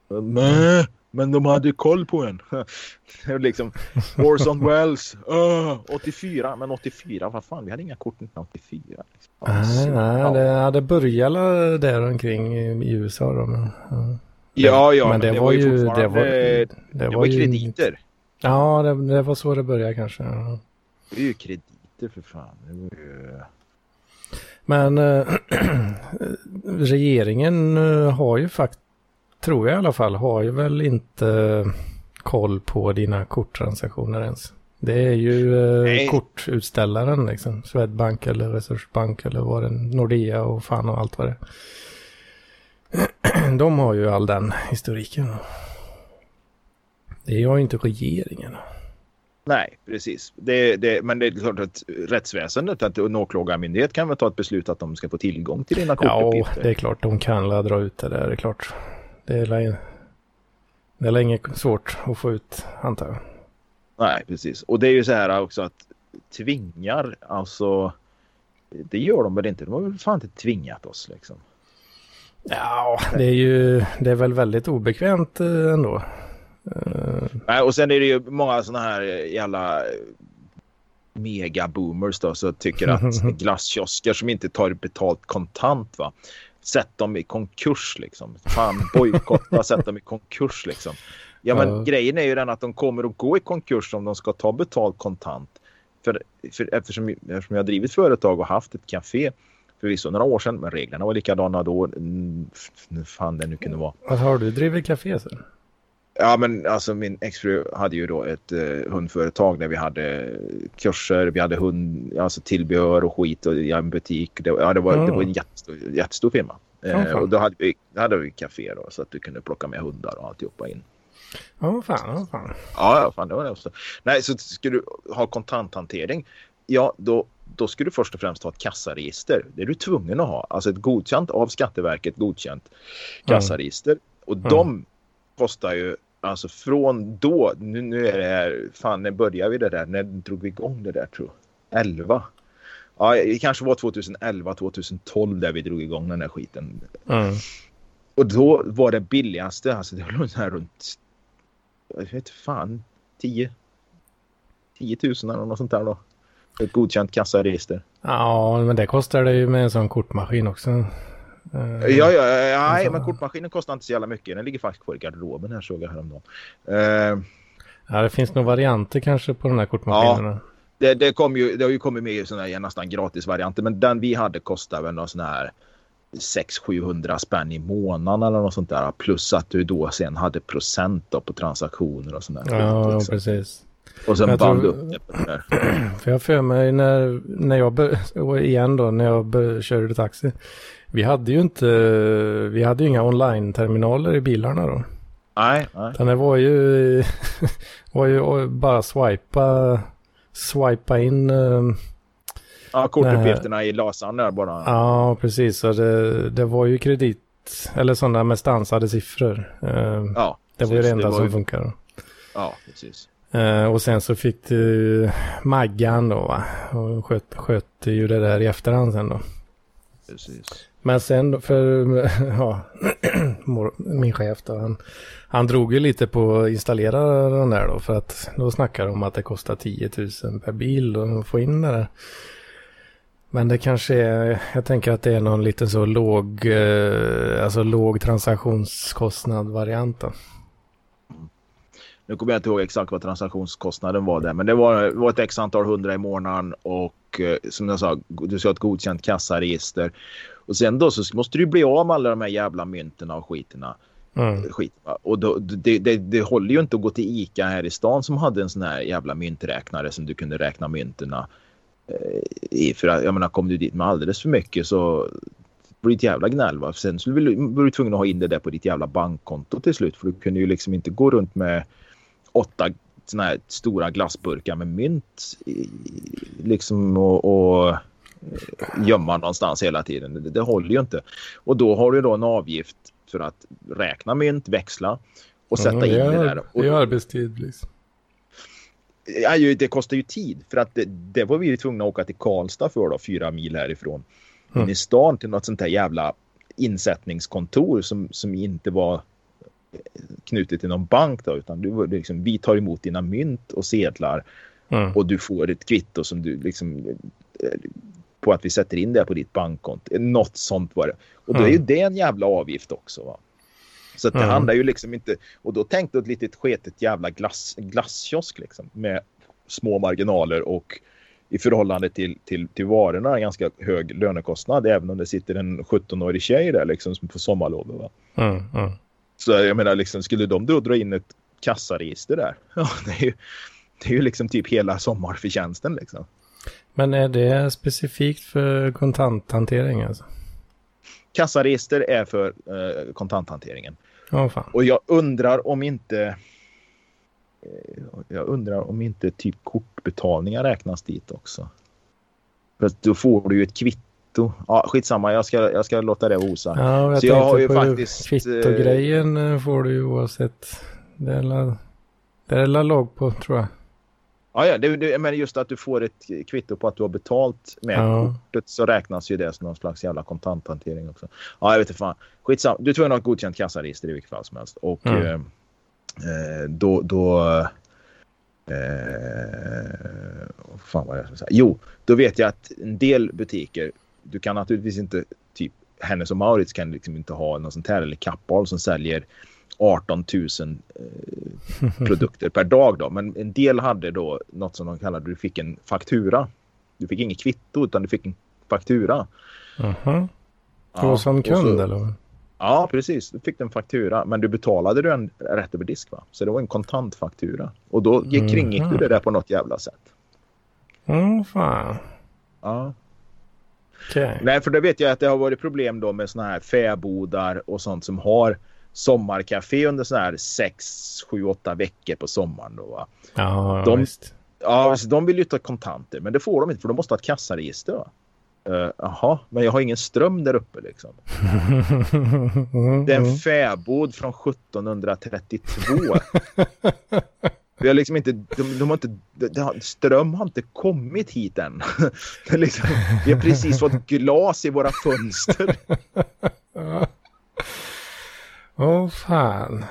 Nej, men de hade koll på en. liksom, Orson Wells, uh, 84. Men 84, vad fan, vi hade inga kort 1984. Liksom. Alltså, nej, ja. det hade börjat där omkring i USA då. Men, ja. ja, ja, men, men det, det, var ju det var, det, det var, var krediter. Ju, ja, det, det, var så det började kanske. Ja. Det är ju krediter för fan. Ju... Men äh, regeringen äh, har ju faktiskt tror jag i alla fall, har ju väl inte koll på dina korttransaktioner ens. Det är ju eh, kortutställaren liksom. Swedbank eller Resursbank eller vad det Nordea och fan och allt vad det De har ju all den historiken. Det har ju inte regeringen. Nej, precis. Det, det, men det är klart att rättsväsendet, att en åklagarmyndighet kan väl ta ett beslut att de ska få tillgång till dina kortuppgifter. Ja, det är klart. De kan dra ut det där, det är klart. Det är, länge, det är länge svårt att få ut, antar jag. Nej, precis. Och det är ju så här också att tvingar, alltså det gör de väl inte. De har väl fan inte tvingat oss liksom. Ja, det är ju, det är väl väldigt obekvämt eh, ändå. Nej, och sen är det ju många sådana här jävla megaboomers då så tycker att glasskiosker som inte tar betalt kontant va. Sätt dem i konkurs liksom. Fan bojkotta, sätt dem i konkurs liksom. Ja men uh. grejen är ju den att de kommer att gå i konkurs om de ska ta betalt kontant. För, för eftersom, eftersom jag har drivit företag och haft ett café förvisso några år sedan men reglerna var likadana då. Mm, fan det nu kunde vara. Vad har du drivit café sen? Ja men alltså min exfru hade ju då ett eh, hundföretag där vi hade kurser, vi hade hund, alltså tillbehör och skit och en butik. Det, ja, det, var, mm. det var en jättestor, jättestor firma. Eh, och då hade vi, hade vi café då så att du kunde plocka med hundar och alltihopa in. Ja, oh, fan, oh, fan. Ja, ja, fan det var det också. Nej, så ska du ha kontanthantering, ja då, då ska du först och främst ha ett kassaregister. Det är du tvungen att ha. Alltså ett godkänt av Skatteverket godkänt kassaregister. Mm. Och de kostar ju Alltså från då, nu, nu är det här, fan när började vi det där? När drog vi igång det där tror jag? 11? Ja, det kanske var 2011, 2012 där vi drog igång den här skiten. Mm. Och då var det billigaste, alltså det var här runt, jag vet fan, 10 10 000 eller något sånt där då. Ett godkänt kassaregister. Ja, men det kostar det ju med en sån kortmaskin också. Uh, ja, ja, ja, nej, men kortmaskinen kostar inte så jävla mycket. Den ligger faktiskt kvar i garderoben här såg jag häromdagen. Uh, ja, det finns nog varianter kanske på de här kortmaskinerna. Ja, det, det, kom ju, det har ju kommit med sådana här nästan gratis varianter. Men den vi hade kostade väl någon sån här 600-700 spänn i månaden eller något sånt där. Plus att du då sen hade procent då på transaktioner och sånt där. Ja, liksom. precis. Och sen band tror, upp det där. För jag för mig när, när jag, igen då, när jag körde taxi. Vi hade ju inte, vi hade ju inga online-terminaler i bilarna då. Nej, nej. Det var ju, var ju bara swipa, swipa in. Eh, ja, kortuppgifterna i lasern där bara. Ja, precis. Så det, det var ju kredit, eller sådana med stansade siffror. Eh, ja, det var ju det enda som ju... funkade. Ja, precis. Uh, och sen så fick du Maggan då va? Och sköt, sköt ju det där i efterhand sen då. Precis. Men sen för, ja, min chef då, han, han drog ju lite på att installera den där då. För att då snackar de om att det kostar 10 000 per bil att få in det där. Men det kanske är, jag tänker att det är någon liten så låg, eh, alltså låg transaktionskostnad variant då. Nu kommer jag inte ihåg exakt vad transaktionskostnaden var där. Men det var, var ett x antal hundra i månaden och eh, som jag sa, du ska ha ett godkänt kassaregister. Och sen då så måste du bli av med alla de här jävla mynten och skiterna. Mm. Skit, och då, det, det, det håller ju inte att gå till Ica här i stan som hade en sån här jävla mynträknare som du kunde räkna mynterna eh, i. För att, jag menar, kom du dit med alldeles för mycket så blir det ett jävla gnäll. Va? Sen så var du tvungen att ha in det där på ditt jävla bankkonto till slut. För du kunde ju liksom inte gå runt med åtta såna här stora glassburkar med mynt liksom och, och eh, gömma någonstans hela tiden. Det, det håller ju inte. Och då har du då en avgift för att räkna mynt, växla och sätta ja, in det där. Och, det är arbetstid liksom. Ja, det kostar ju tid för att det, det var vi tvungna att åka till Karlstad för då, fyra mil härifrån. Mm. I stan till något sånt här jävla insättningskontor som, som inte var knutet till någon bank då, utan du, liksom, vi tar emot dina mynt och sedlar mm. och du får ett kvitto som du liksom eh, på att vi sätter in det på ditt bankkonto. Något sånt var det. Och då är ju det en jävla avgift också. Va? Så det mm. handlar ju liksom inte... Och då tänkte ett litet sketet jävla glass, glasskiosk liksom. Med små marginaler och i förhållande till, till, till varorna en ganska hög lönekostnad. Även om det sitter en 17-årig tjej där liksom på sommarlov. Va? Mm, mm. Så jag menar, liksom, skulle de då dra in ett kassaregister där? Ja, det är ju, det är ju liksom typ hela sommarförtjänsten liksom. Men är det specifikt för kontanthantering alltså? Kassaregister är för eh, kontanthanteringen. Oh, fan. Och jag undrar om inte eh, jag undrar om inte typ kortbetalningar räknas dit också. För då får du ju ett kvitto. Ja, skitsamma, jag ska, jag ska låta det osa. Ja, jag Så jag har ju faktiskt... Kvittogrejen eh, får du ju oavsett. Det är la, det är la låg på tror jag. Ja, ja det, det, men just att du får ett kvitto på att du har betalt med ja. kortet så räknas ju det som någon slags jävla kontanthantering också. Ja, jag vet inte fan. Skitsamma. Du tror att ha ett godkänt kassaregister i vilket fall som helst. Och mm. eh, då... då eh, fan vad jag ska säga. Jo, då vet jag att en del butiker, du kan naturligtvis inte, typ Hennes och Maurits kan liksom inte ha något sånt här eller Kappahl som säljer 18 000 eh, produkter per dag. Då. Men en del hade då något som de kallade, du fick en faktura. Du fick inget kvitto utan du fick en faktura. Jaha. Ja, som kund så, eller? Ja, precis. Du fick en faktura, men du betalade den rätt över disk va? Så det var en kontantfaktura. Och då mm. kringgick du det där på något jävla sätt. Mm, fan. Ja. Okay. Nej, för då vet jag att det har varit problem då med såna här fäbodar och sånt som har sommarkafé under så här 6, 7, 8 veckor på sommaren. Då? Ja, de, visst. Ja, de vill ju ta kontanter, men det får de inte för de måste ha ett kassaregister. Va? Uh, jaha, men jag har ingen ström där uppe liksom. det är en fäbod från 1732. Vi har liksom inte, de, de har inte, de, ström har inte kommit hit än. liksom, vi har precis fått glas i våra fönster. Oh, fan.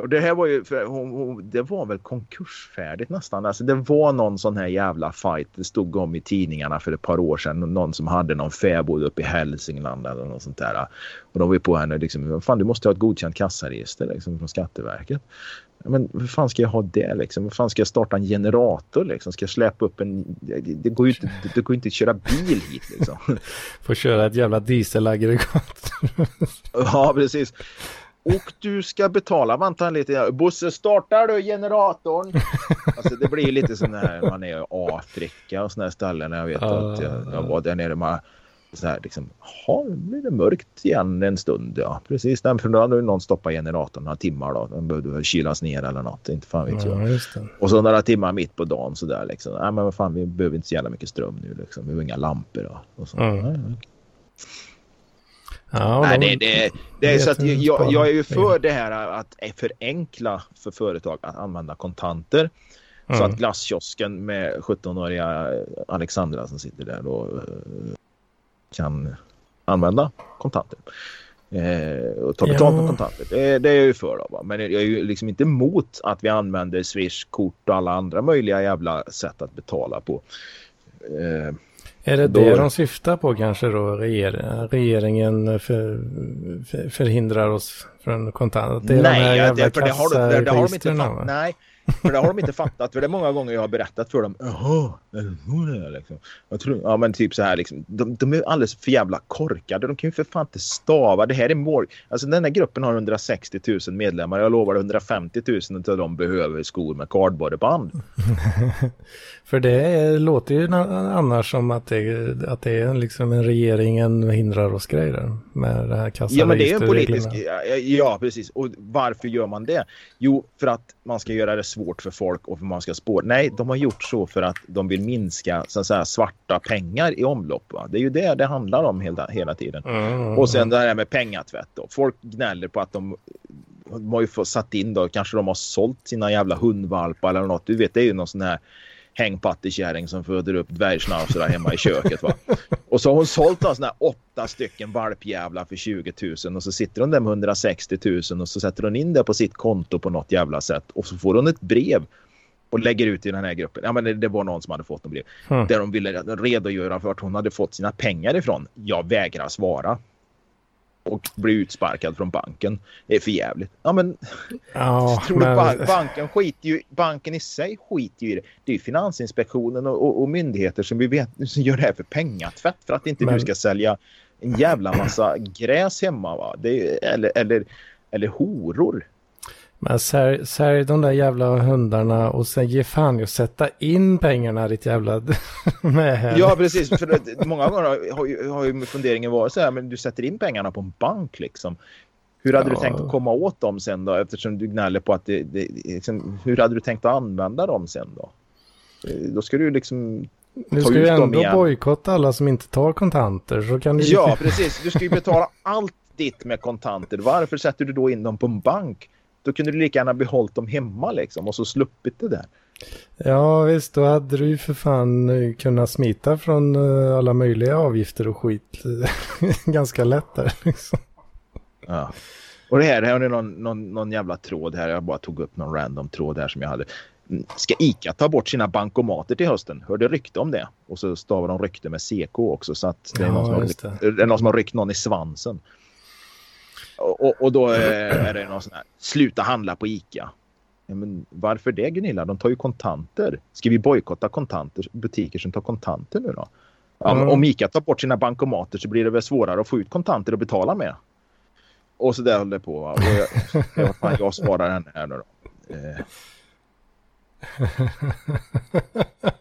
Och det här var ju, hon, hon, det var väl konkursfärdigt nästan. Alltså det var någon sån här jävla fight. Det stod om i tidningarna för ett par år sedan. Någon som hade någon fäbod uppe i Hälsingland eller något sånt där. Och de var ju på henne liksom, fan du måste ha ett godkänt kassaregister liksom från Skatteverket. Men hur fan ska jag ha det liksom? Hur fan ska jag starta en generator liksom? Ska jag släppa upp en... Det, går ju inte, det går inte att köra bil hit liksom. Får köra ett jävla dieselaggregat. ja, precis. Och du ska betala, vänta lite. Bosse, startar du generatorn? alltså det blir lite sån här, man är i Afrika och såna här ställen. Jag vet uh, att jag, jag var där nere med så här liksom, jaha, nu blir det mörkt igen en stund. Ja, precis. för då hade någon stoppat generatorn några timmar då. Den behövde kylas ner eller något. Inte fan vet jag. Ja, och så några timmar mitt på dagen så där liksom. Nej, men vad fan, vi behöver inte så jävla mycket ström nu liksom. Vi har inga lampor då. Och så. Mm. Ja, Nej, det, det, det är så att jag, jag är ju för det här att förenkla för företag att använda kontanter. Mm. Så att glasskiosken med 17-åriga Alexandra som sitter där då eh, kan använda kontanter. Eh, och ta betalt ja. med kontanter. Det, det, är jag ju för. Då, va? Men jag är ju liksom inte emot att vi använder Swish, kort och alla andra möjliga jävla sätt att betala på. Eh, är det då... det de syftar på kanske då? Reger regeringen för, för, förhindrar oss från kontant? Det är nej, de det, för det har, det, det har de inte fattat. Nej, för det har de inte fattat. För det är många gånger jag har berättat för dem. Jaha, liksom. jag tror, ja men typ så här liksom. De, de, är alldeles för jävla korkade. De kan ju för fan inte stava. Det här är mål. Alltså den här gruppen har 160 000 medlemmar. Jag lovar 150 000 av dem behöver skor med kardborreband. för det låter ju annars som att det, att det är liksom en regeringen hindrar oss grejer med det här Ja men det är en politisk. Ja precis. Och varför gör man det? Jo för att man ska göra det svårt för folk och för man ska spåra. Nej, de har gjort så för att de vill minska så att säga, svarta pengar i omlopp. Va? Det är ju det det handlar om hela, hela tiden. Mm. Och sen det här med pengatvätt. Då. Folk gnäller på att de, de har ju satt in då. Kanske de har sålt sina jävla hundvalpar eller något. Du vet, det är ju någon sån här hängpattekärring som föder upp dvärgschnauzrar hemma i köket. Va? Och så har hon sålt såna här åtta stycken valpjävlar för 20 000 och så sitter hon där med 160 000 och så sätter hon in det på sitt konto på något jävla sätt och så får hon ett brev och lägger ut i den här gruppen. Ja, men det, det var någon som hade fått ett brev mm. där de ville redogöra för vart hon hade fått sina pengar ifrån. Jag vägrar svara och bli utsparkad från banken. Det är för jävligt. Ja, men, ja, tror men... Bank, banken, skiter ju, banken i sig skiter ju i det. Det är Finansinspektionen och, och, och, myndigheter som vi vet som gör det här för pengatvätt för att inte men... du ska sälja en jävla massa gräs hemma. Va? Är, eller, eller, eller horor. Men sälj, sälj de där jävla hundarna och sen ge fan i att sätta in pengarna ditt jävla med. Ja, precis. För många gånger har ju, har ju funderingen varit så här, men du sätter in pengarna på en bank liksom. Hur hade ja. du tänkt att komma åt dem sen då? Eftersom du gnäller på att det, det liksom, hur hade du tänkt att använda dem sen då? Eh, då ska du liksom du ska ju ändå bojkotta alla som inte tar kontanter. Så kan du... Ja, precis. Du ska ju betala allt ditt med kontanter. Varför sätter du då in dem på en bank? Då kunde du lika gärna behållit dem hemma liksom och så sluppit det där. Ja visst, då hade du ju för fan eh, kunnat smita från eh, alla möjliga avgifter och skit ganska lätt där. Liksom. Ja. Och det här, här är någon, någon, någon jävla tråd här. Jag bara tog upp någon random tråd här som jag hade. Ska ICA ta bort sina bankomater till hösten? Hörde rykte om det. Och så stavar de rykte med CK också. Så att det är, ja, det. det någon som har ryckt någon i svansen. Och, och då är det någon sån här, sluta handla på ICA. Ja, men varför det Gunilla? De tar ju kontanter. Ska vi bojkotta kontanter, butiker som tar kontanter nu då? Ja, mm. Om ICA tar bort sina bankomater så blir det väl svårare att få ut kontanter och betala med. Och så där håller det på. Va? Och jag, jag, fan, jag svarar henne här nu då. Eh.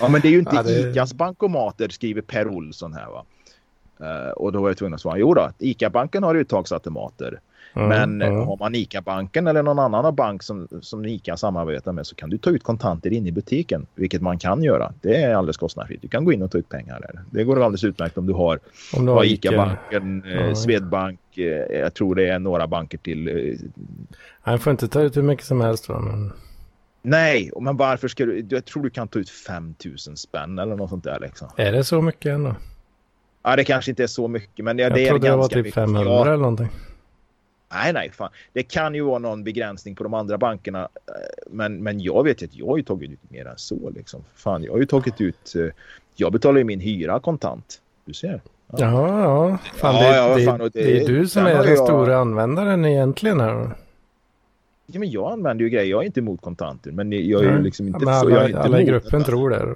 Ja men det är ju inte ja, det... ICAs bankomater skriver Per Olsson här va. Uh, och då var jag tvungen att svara, jo då, ICA-banken har uttagsautomater. Mm, men mm. har man ICA-banken eller någon annan bank som, som ICA samarbetar med så kan du ta ut kontanter in i butiken. Vilket man kan göra. Det är alldeles kostnadsfritt. Du kan gå in och ta ut pengar där. Det går alldeles utmärkt om du har, om du har ICA-banken, Ica. eh, Swedbank, eh, jag tror det är några banker till. Eh. Han får inte ta ut hur mycket som helst va? Men... Nej, men varför ska du? Jag tror du kan ta ut 5000 spänn eller något sånt där liksom. Är det så mycket ändå? Ja, det kanske inte är så mycket, men det, jag det är ganska mycket. Jag trodde det var typ 500 ja. eller någonting. Nej, nej, fan. Det kan ju vara någon begränsning på de andra bankerna. Eh, men, men jag vet att jag har ju tagit ut mer än så. Liksom. Fan, jag har ju tagit ut... Eh, jag betalar ju min hyra kontant. Du ser. Ja, ja. ja. Fan, ja, det, ja, det, fan, det, det, är du som är den jag... stora användaren egentligen här. Ja, men jag använder ju grejer. Jag är inte emot kontanter. Men jag är ju liksom inte... Men alla, jag inte alla i gruppen tror det.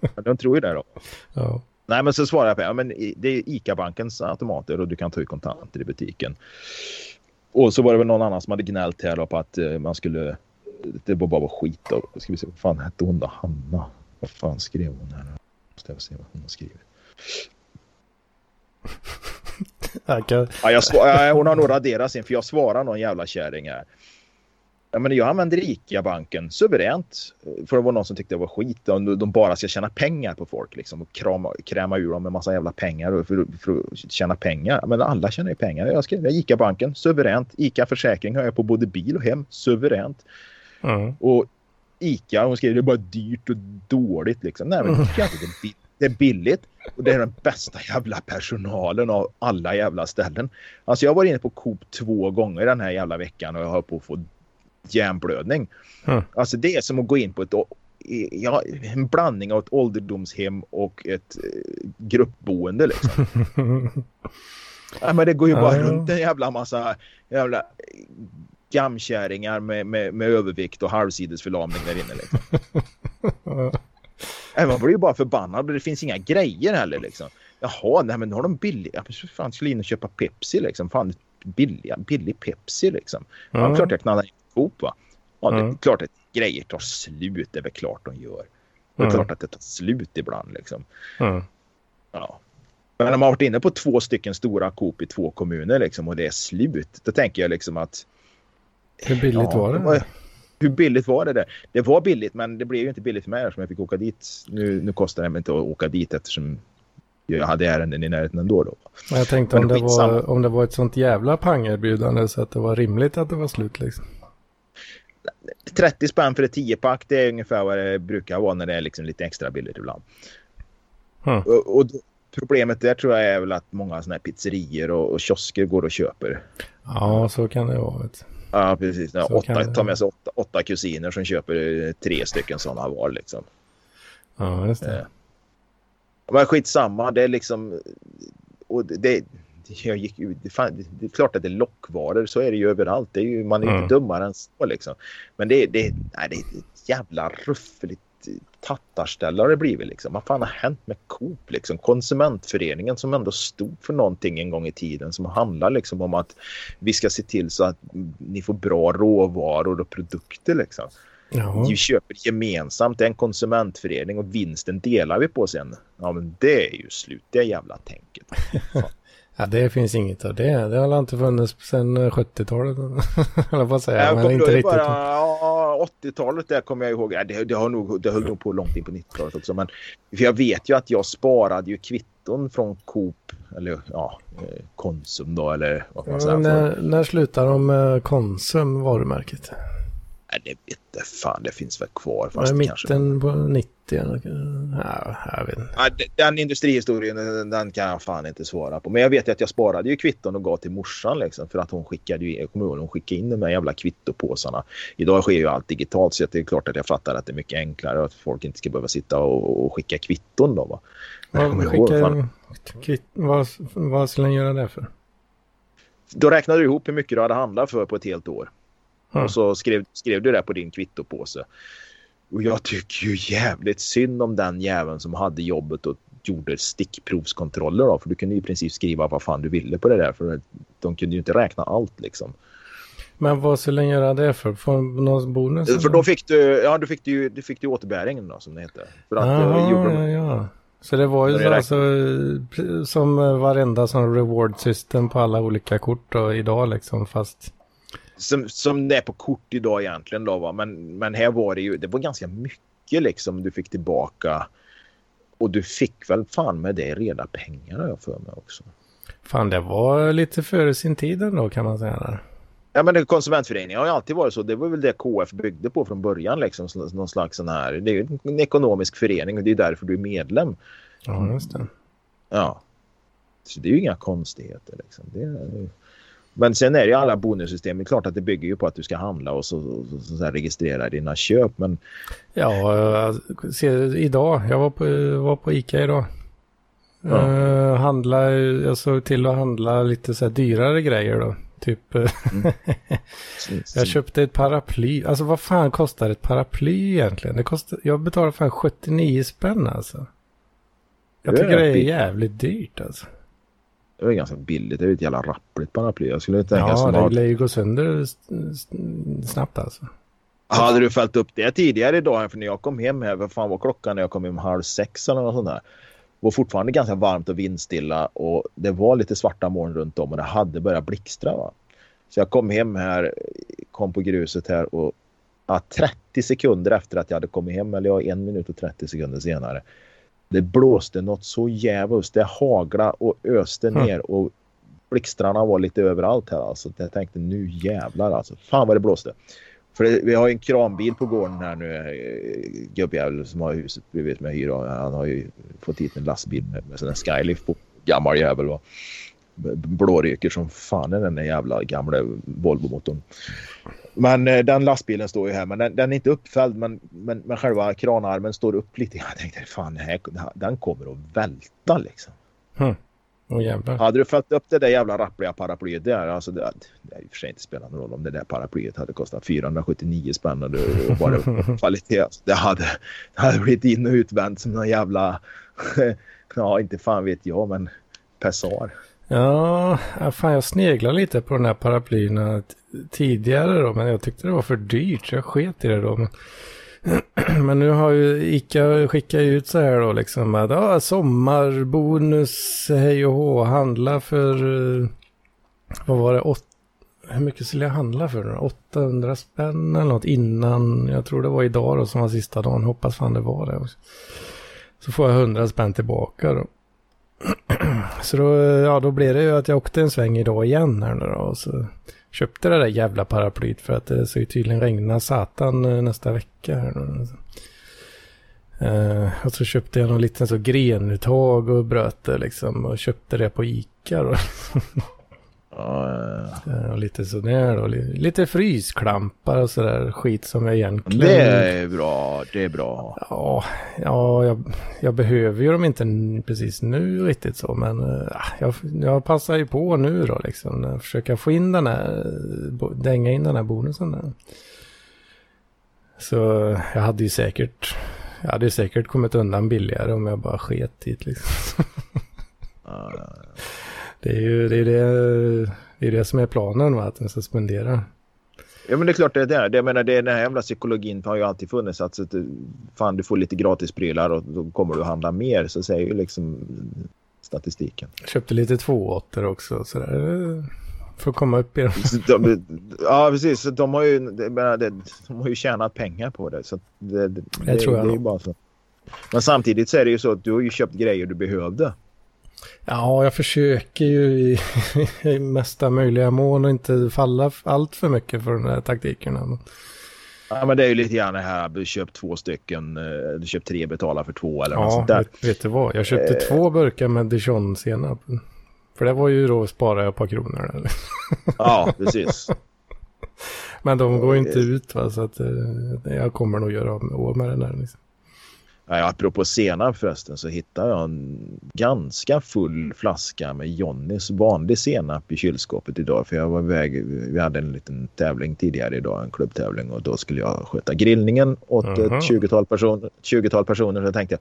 ja, de tror ju det då. Ja. Nej, men så svarar jag på ja, men det är ICA-bankens automater och du kan ta ut kontanter i butiken. Och så var det väl någon annan som hade gnällt här på att uh, man skulle... Det var bara skit. Då. Ska vi se, vad fan hette hon då? Hanna. Vad fan skrev hon här? Måste jag se vad hon har skrivit. ja, jag svar, hon har nog raderat sin för jag svarar någon jävla kärring här. Ja, men jag använder ICA-banken suveränt. För det var någon som tyckte det var skit. De, de bara ska tjäna pengar på folk liksom. Och krama, kräma ur dem en massa jävla pengar för, för att tjäna pengar. Men alla tjänar ju pengar. Jag skrev ICA-banken suveränt. ICA-försäkring har jag på både bil och hem suveränt. Mm. Och ICA, hon skrev det är bara dyrt och dåligt liksom. Nej men mm. det, är, det är billigt och det är den bästa jävla personalen av alla jävla ställen. Alltså jag var inne på Coop två gånger den här jävla veckan och jag har på att få hjärnblödning. Mm. Alltså det är som att gå in på ett ja, en blandning av ett ålderdomshem och ett eh, gruppboende liksom. ja, men det går ju bara ja, runt en jävla massa jävla gamkärringar med, med, med övervikt och halvsidesförlamning där inne liksom. Man blir ju bara förbannad. Det finns inga grejer heller liksom. Jaha, nej men nu har de billiga. Jag fan skulle in och köpa Pepsi liksom. Fan, billiga, billig Pepsi liksom. Ja, klart jag knallar in ihop va. Ja, det är klart att grejer tar slut, det är väl klart de gör. Det är mm. klart att det tar slut ibland liksom. Mm. Ja. Men om man har varit inne på två stycken stora Coop i två kommuner liksom och det är slut. Då tänker jag liksom att... Hur billigt ja, var det? Var, hur billigt var det där? Det var billigt men det blev ju inte billigt för mig eftersom jag fick åka dit. Nu, nu kostar det mig inte att åka dit eftersom jag hade ärenden i närheten ändå då. Jag tänkte om det, var, om det var ett sånt jävla pangerbjudande så att det var rimligt att det var slut liksom. 30 spänn för ett 10-pack det är ungefär vad det brukar vara när det är liksom lite extra billigt ibland. Hmm. Och, och problemet där tror jag är väl att många sådana här pizzerier och, och kiosker går och köper. Ja, så kan det vara. Vet. Ja, precis. åtta, tar med sig åtta, åtta kusiner som köper tre stycken sådana var liksom. Ja, just det. Men skitsamma, det är liksom... Och det, jag gick ut, det, fan, det, är klart att det är lockvaror, så är det ju överallt. Det är ju, man är ju mm. inte dummare än så liksom. Men det, det, nej, det är ett jävla ruffligt tattarställe har det blivit liksom. Vad fan har hänt med Coop liksom? Konsumentföreningen som ändå stod för någonting en gång i tiden som handlar liksom om att vi ska se till så att ni får bra råvaror och produkter liksom. Jaha. Vi köper gemensamt, det är en konsumentförening och vinsten delar vi på sen. Ja men det är ju slut, det jävla tänket. Ja, det finns inget av det. Det har inte funnits sedan 70-talet. Eller vad säger jag? Men inte riktigt. Bara, ja, 80-talet där kommer jag ihåg. Ja, det, det, har nog, det höll nog på långt in på 90-talet också. Men för jag vet ju att jag sparade ju kvitton från Coop eller ja, eh, Konsum då eller vad man säger. När, när slutar de med Konsum varumärket? Nej, det vet fan, det finns väl kvar. Fast mitten kanske... på 90? Ja, jag vet inte. Ja, den industrihistorien den kan jag fan inte svara på. Men jag vet ju att jag sparade ju kvitton och gav till morsan liksom, för att hon skickade ju, jag kommer ihåg, hon skickade in de här jävla kvittopåsarna. Idag sker ju allt digitalt så det är klart att jag fattar att det är mycket enklare att folk inte ska behöva sitta och, och skicka kvitton då. Va? Men ja, skicka, ihåg, kvitt, vad, vad skulle han göra det för? Då räknade du ihop hur mycket du hade handlat för på ett helt år. Mm. Och så skrev, skrev du det på din kvittopåse. Och jag tycker ju jävligt synd om den jäveln som hade jobbet och gjorde stickprovskontroller då. För du kunde i princip skriva vad fan du ville på det där. För de kunde ju inte räkna allt liksom. Men vad skulle den göra det för? Få någon bonus? För då fick du, ja, du fick du, du fick du återbäringen då som det heter. För att, Aha, de... ja, ja. Så det var ju så alltså, som varenda sån reward system på alla olika kort då, idag liksom fast som, som det är på kort idag egentligen då va? Men, men här var det ju, det var ganska mycket liksom du fick tillbaka. Och du fick väl fan med det reda pengar har jag för mig också. Fan det var lite före sin tid ändå kan man säga. Där. Ja men konsumentföreningen har ju alltid varit så. Det var väl det KF byggde på från början liksom. Någon slags sån här, det är ju en ekonomisk förening och det är därför du är medlem. Ja just det. Ja. Så det är ju inga konstigheter liksom. Det är, men sen är det ju alla bonussystem. Det är klart att det bygger ju på att du ska handla och så, så, så, så registrera dina köp. Men... Ja, se, idag. Jag var på, var på Ica idag. Ja. Uh, handla, jag såg till att handla lite så dyrare grejer då. Typ, mm. jag köpte ett paraply. Alltså vad fan kostar ett paraply egentligen? Det kostar, jag betalar fan 79 spänn alltså. Jag tycker det är jävligt dyrt alltså. Det var ganska billigt. Det är ett jävla rappligt paraply. Jag skulle tänka Ja, det lär ju gå sönder snabbt alltså. Hade du följt upp det tidigare idag? För när jag kom hem här, vad fan var klockan när jag kom hem halv sex eller något sånt där. Det var fortfarande ganska varmt och vindstilla och det var lite svarta moln runt om och det hade börjat blixtra. Va? Så jag kom hem här, kom på gruset här och ja, 30 sekunder efter att jag hade kommit hem, eller ja, en minut och 30 sekunder senare, det blåste något så jävligt. Det hagla och öste mm. ner och blixtrarna var lite överallt här. Alltså. Jag tänkte nu jävlar alltså. Fan vad det blåste. För det, vi har en kranbil på gården här nu. Eh, gubbjävel som har huset bredvid med hyra. Han har ju fått hit en lastbil med, med sån skylift på. Gammal jävel va. Blåryker som fan är den där jävla gamla Volvo-motorn. Men eh, den lastbilen står ju här, men den, den är inte uppfälld. Men, men, men själva kranarmen står upp lite. Jag tänkte fan, här, den kommer att välta liksom. Hmm. Oh, hade du fällt upp det där jävla rappliga paraplyet där, alltså det, det är i och för sig inte spelat någon roll om det där paraplyet hade kostat 479 spänn och bara kvalitet. Alltså, det hade, det hade blivit in och utvänt som någon jävla, ja inte fan vet jag, men Pessar. Ja, fan jag sneglade lite på den här paraplyerna eh, tidigare då, men jag tyckte det var för dyrt så jag sket i det då. Men, men nu har ju Ica skickat ut så här då liksom att ja, sommarbonus, hej och hå, handla för, eh, vad var det, åt, hur mycket skulle jag handla för? 800 spänn eller något innan, jag tror det var idag då som var sista dagen, hoppas fan det var det. också. Så får jag 100 spänn tillbaka då. Så då, ja, då blev det ju att jag åkte en sväng idag igen här nu då. Och så köpte det där jävla paraplyet för att det ska ju tydligen regna satan eh, nästa vecka. Här nu. Uh, och så köpte jag någon liten så grenuttag och bröt det liksom och köpte det på Ica då. Ja, lite sådär då. Lite frysklampar och sådär skit som jag egentligen... Det är bra, det är bra. Ja, ja jag, jag behöver ju dem inte precis nu riktigt så. Men äh, jag, jag passar ju på nu då liksom. Försöka få in den här, dänga in den här bonusen där. Så jag hade ju säkert jag hade säkert kommit undan billigare om jag bara sket dit liksom. Det är ju det, är det, det, är det som är planen, va? att den ska spendera. Ja men det är klart det är det. Jag menar det den här jävla psykologin har ju alltid funnits. Att fan du får lite gratis prylar och då kommer du att handla mer. Så säger ju liksom statistiken. Jag köpte lite tvååttor också. Sådär. För att komma upp i dem. De, ja precis. De har, ju, de har ju tjänat pengar på det. Så det, det, det tror jag det är bara så. Men samtidigt så är det ju så att du har ju köpt grejer du behövde. Ja, jag försöker ju i, i mesta möjliga mån och inte falla allt för mycket för de här taktikerna. Ja, men det är ju lite grann det här, du köpt två stycken, eh, du köpt tre, betalar för två eller ja, något sånt där. Vet, vet du vad, jag köpte eh. två burkar med dijon-senap. För det var ju då spara jag ett par kronor. Eller? Ja, precis. men de går inte ut va, så att eh, jag kommer nog göra av med den där. Liksom. Apropå senap förresten så hittade jag en ganska full flaska med Johnnys vanlig senap i kylskåpet idag. För jag var iväg, vi hade en liten tävling tidigare idag, en klubbtävling och då skulle jag sköta grillningen åt uh -huh. ett 20-tal person, 20 personer. Så jag tänkte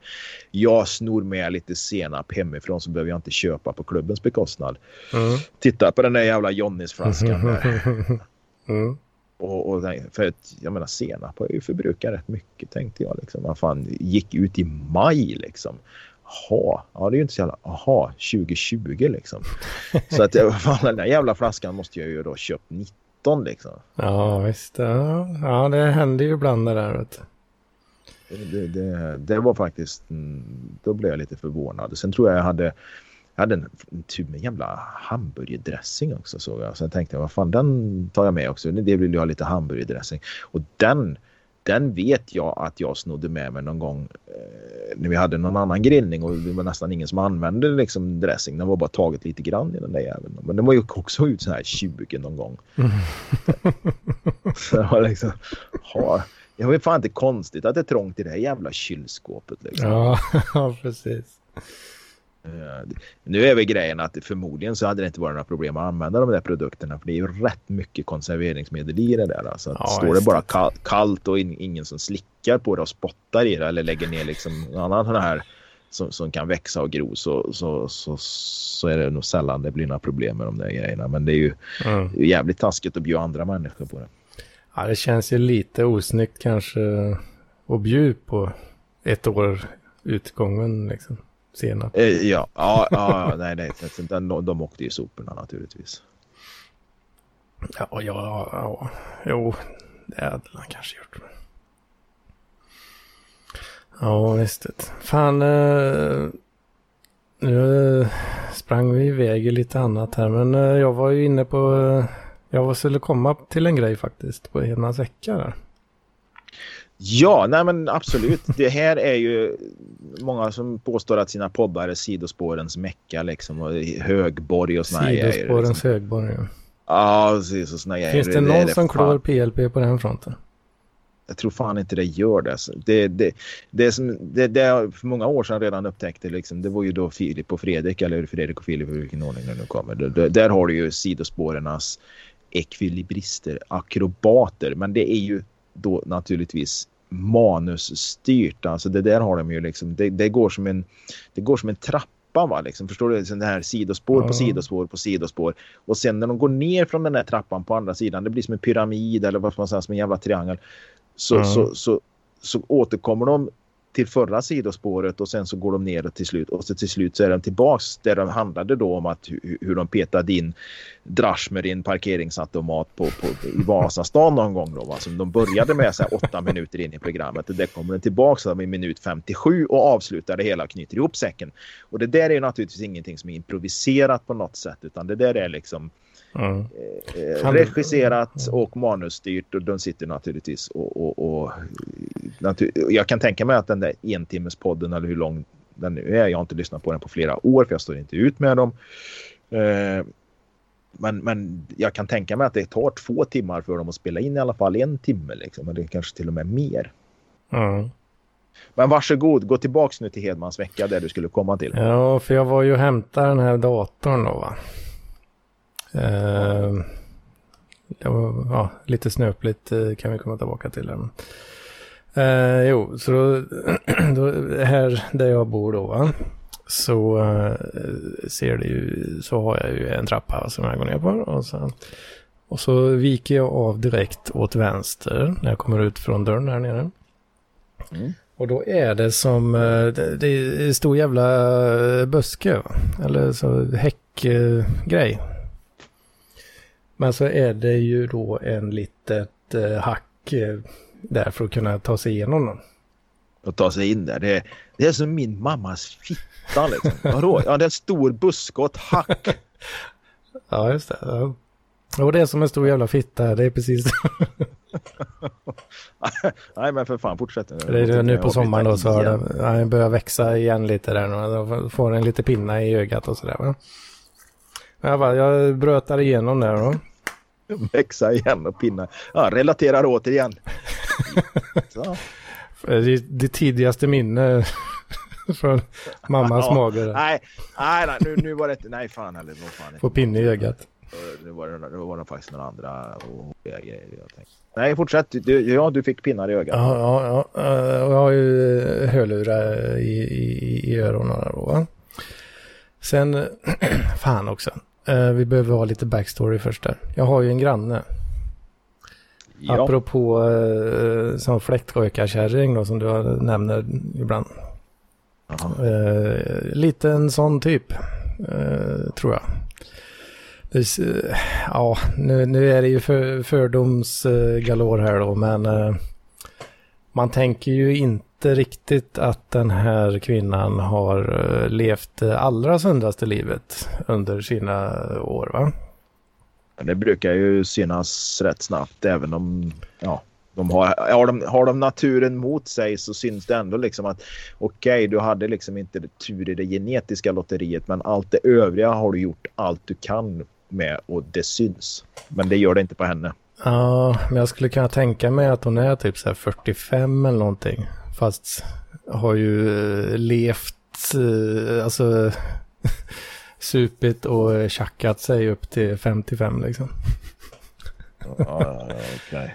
jag snor med lite senap hemifrån så behöver jag inte köpa på klubbens bekostnad. Uh -huh. Titta på den där jävla Johnnys flaskan där. Uh -huh. Och, och, för att, jag menar senap har ju förbrukat rätt mycket tänkte jag. Liksom. Vad fan, gick ut i maj liksom. Jaha, ja det är ju inte så jävla, jaha, 2020 liksom. Så att fan, den där jävla flaskan måste jag ju då köpt 19 liksom. Ja visst, ja, ja det händer ju ibland det där vet det, det, det, det var faktiskt, mm, då blev jag lite förvånad. Sen tror jag jag hade jag hade en, en tub med jävla hamburgerdressing också såg jag. Sen tänkte jag, vad fan den tar jag med också. Det vill jag ha lite hamburgerdressing. Och den, den vet jag att jag snodde med mig någon gång eh, när vi hade någon annan grillning och det var nästan ingen som använde liksom dressing. Den var bara taget lite grann i den där jäveln. Men den var ju också ut så här 20 någon gång. så det var liksom, ha, det var fan inte konstigt att det är trångt i det här jävla kylskåpet. Liksom. Ja, precis. Eh, nu är väl grejen att förmodligen så hade det inte varit några problem att använda de där produkterna. För det är ju rätt mycket konserveringsmedel i det där. Alltså ja, står det bara kallt och ingen som slickar på det och spottar i det eller lägger ner liksom annan sån här som, som kan växa och gro så, så, så, så är det nog sällan det blir några problem med de där grejerna. Men det är ju mm. jävligt taskigt att bjuda andra människor på det. Ja, det känns ju lite osnyggt kanske att bjuda på ett år utgången liksom senap. Eh, ja, ja, ja, nej, nej, de, de åkte ju soporna naturligtvis. Ja, ja, ja, jo, det hade han kanske gjort. Ja, visst. Fan, eh, nu sprang vi iväg i lite annat här, men eh, jag var ju inne på, jag skulle komma till en grej faktiskt på Hedmans vecka där. Ja, nej men absolut. Det här är ju många som påstår att sina poddar är sidospårens mecka liksom och högborg och såna grejer. Sidospårens liksom. högborg, ja. Ja, precis. Och såna Finns det, det någon det som klår PLP på den fronten? Jag tror fan inte det gör det. Det, det, det, som, det, det för många år sedan redan upptäckte, liksom, det var ju då Filip och Fredrik, eller Fredrik och Filip, i vilken ordning det nu kommer. Där, där har du ju sidospårernas ekvilibrister, akrobater, men det är ju då naturligtvis manusstyrt. Alltså det där har de ju liksom, det, det går som en, det går som en trappa va liksom. Förstår du? Det här sidospår på sidospår på sidospår. Och sen när de går ner från den här trappan på andra sidan, det blir som en pyramid eller vad man säga, som en jävla triangel. Så, mm. så, så, så återkommer de till förra sidospåret och sen så går de ner till slut och så till slut så är de tillbaks där de handlade då om att hur, hur de petade in drasch med din parkeringsautomat på, på, i Vasastan någon gång då. Va? de började med så här åtta minuter in i programmet och där kommer den tillbaka i minut 57 och avslutar det hela och knyter ihop säcken. Och det där är naturligtvis ingenting som är improviserat på något sätt utan det där är liksom Mm. Eh, regisserat och manusstyrt och de sitter naturligtvis och, och, och natur jag kan tänka mig att den där entimmespodden eller hur lång den nu är, jag har inte lyssnat på den på flera år för jag står inte ut med dem. Eh, men, men jag kan tänka mig att det tar två timmar för dem att spela in i alla fall en timme liksom, eller kanske till och med mer. Mm. Men varsågod, gå tillbaks nu till Hedmans vecka där du skulle komma till. Ja, för jag var ju och hämtade den här datorn då va. Uh, ja, lite snöpligt uh, kan vi komma tillbaka till. Den. Eh, jo, så då, då, här där jag bor då, va? så eh, ser det ju, så har jag ju en trappa som jag går ner på. Och så, och så viker jag av direkt åt vänster när jag kommer ut från dörren här nere. Mm. Och då är det som, eh, det, det är stor jävla eh, buske, va? eller så häckgrej. Eh, Men så är det ju då en litet eh, hack eh, där för att kunna ta sig igenom den. Och ta sig in där. Det är, det är som min mammas fitta liksom. Vadå? Ja, det är en stor buske och ett hack. ja, just det. Ja. Och det är som en stor jävla fitta, det är precis Nej men för fan, fortsätt. Det är nu på sommaren då så har det, börjat växa igen lite där nu. Får en lite pinna i ögat och sådär va. Jag, bara, jag brötar igenom där då. Växa igen och pinna. Ja, relaterar återigen. det, det tidigaste minne från mammas ja, mage. Nej, nej, nej, nu, nu var det Nej, fan heller. Få pinne i ögat. Det var, det var faktiskt några andra grejer. Nej, fortsätt. Du, ja, du fick pinnar i ögat. Ja, ja, ja. Och jag har ju eh, hörlurar i, i, i öronen. Då, Sen, fan också. Eh, vi behöver ha lite backstory först där. Jag har ju en granne. Ja. Apropå eh, som fläktrökarkärring då som du nämner ibland. Eh, lite en sån typ. Eh, tror jag. Ja, nu, nu är det ju för, fördomsgalor här då, men man tänker ju inte riktigt att den här kvinnan har eh, levt det allra söndaste livet under sina år, va? Det brukar ju synas rätt snabbt, även om ja, de har, har, de, har de naturen mot sig så syns det ändå liksom att okej, okay, du hade liksom inte tur i det genetiska lotteriet, men allt det övriga har du gjort allt du kan med och det syns. Men det gör det inte på henne. Ja, men jag skulle kunna tänka mig att hon är typ så 45 eller någonting. Fast har ju eh, levt, eh, alltså supit och tjackat sig upp till 55 liksom. Ja. Okay.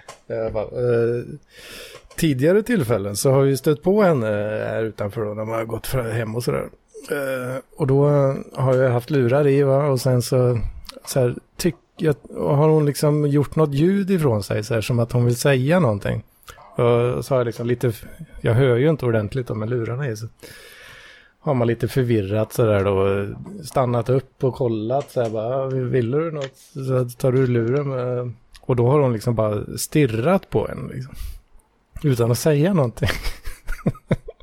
tidigare tillfällen så har vi stött på henne här utanför då, när man har gått hem och sådär. Eh, och då har jag haft lurar i va? och sen så så här, tyck, jag, har hon liksom gjort något ljud ifrån sig, så här, som att hon vill säga någonting. Och så har jag liksom lite, jag hör ju inte ordentligt då med lurarna i. Så har man lite förvirrat så där då, stannat upp och kollat så här bara, vill du något? Så tar du luren med, och då har hon liksom bara stirrat på en liksom. Utan att säga någonting.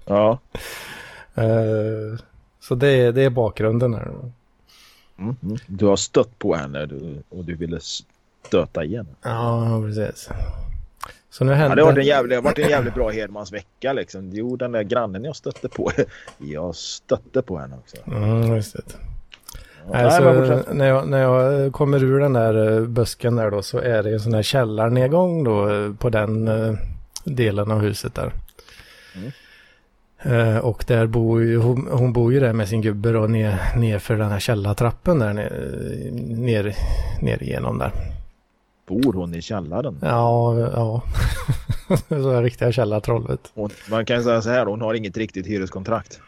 ja. Uh, så det, det är bakgrunden här. Mm, mm. Du har stött på henne och du ville stöta igen. Ja, precis. Så nu hände... Ja, det, har varit en jävligt, varit en jävligt bra Hedmans vecka liksom. Jo, den där grannen jag stötte på. Jag stötte på henne också. Mm, just det. Ja, alltså, när, jag, när jag kommer ur den där eh, busken där då så är det en sån här källarnedgång då eh, på den eh, delen av huset där. Mm. Uh, och där bor ju, hon, hon, bor ju där med sin gubbe då ner, ner för den här källartrappen där ner, ner, ner igenom där. Bor hon i källaren? Ja, ja. så är riktiga källartrollet. Man kan säga så här, hon har inget riktigt hyreskontrakt.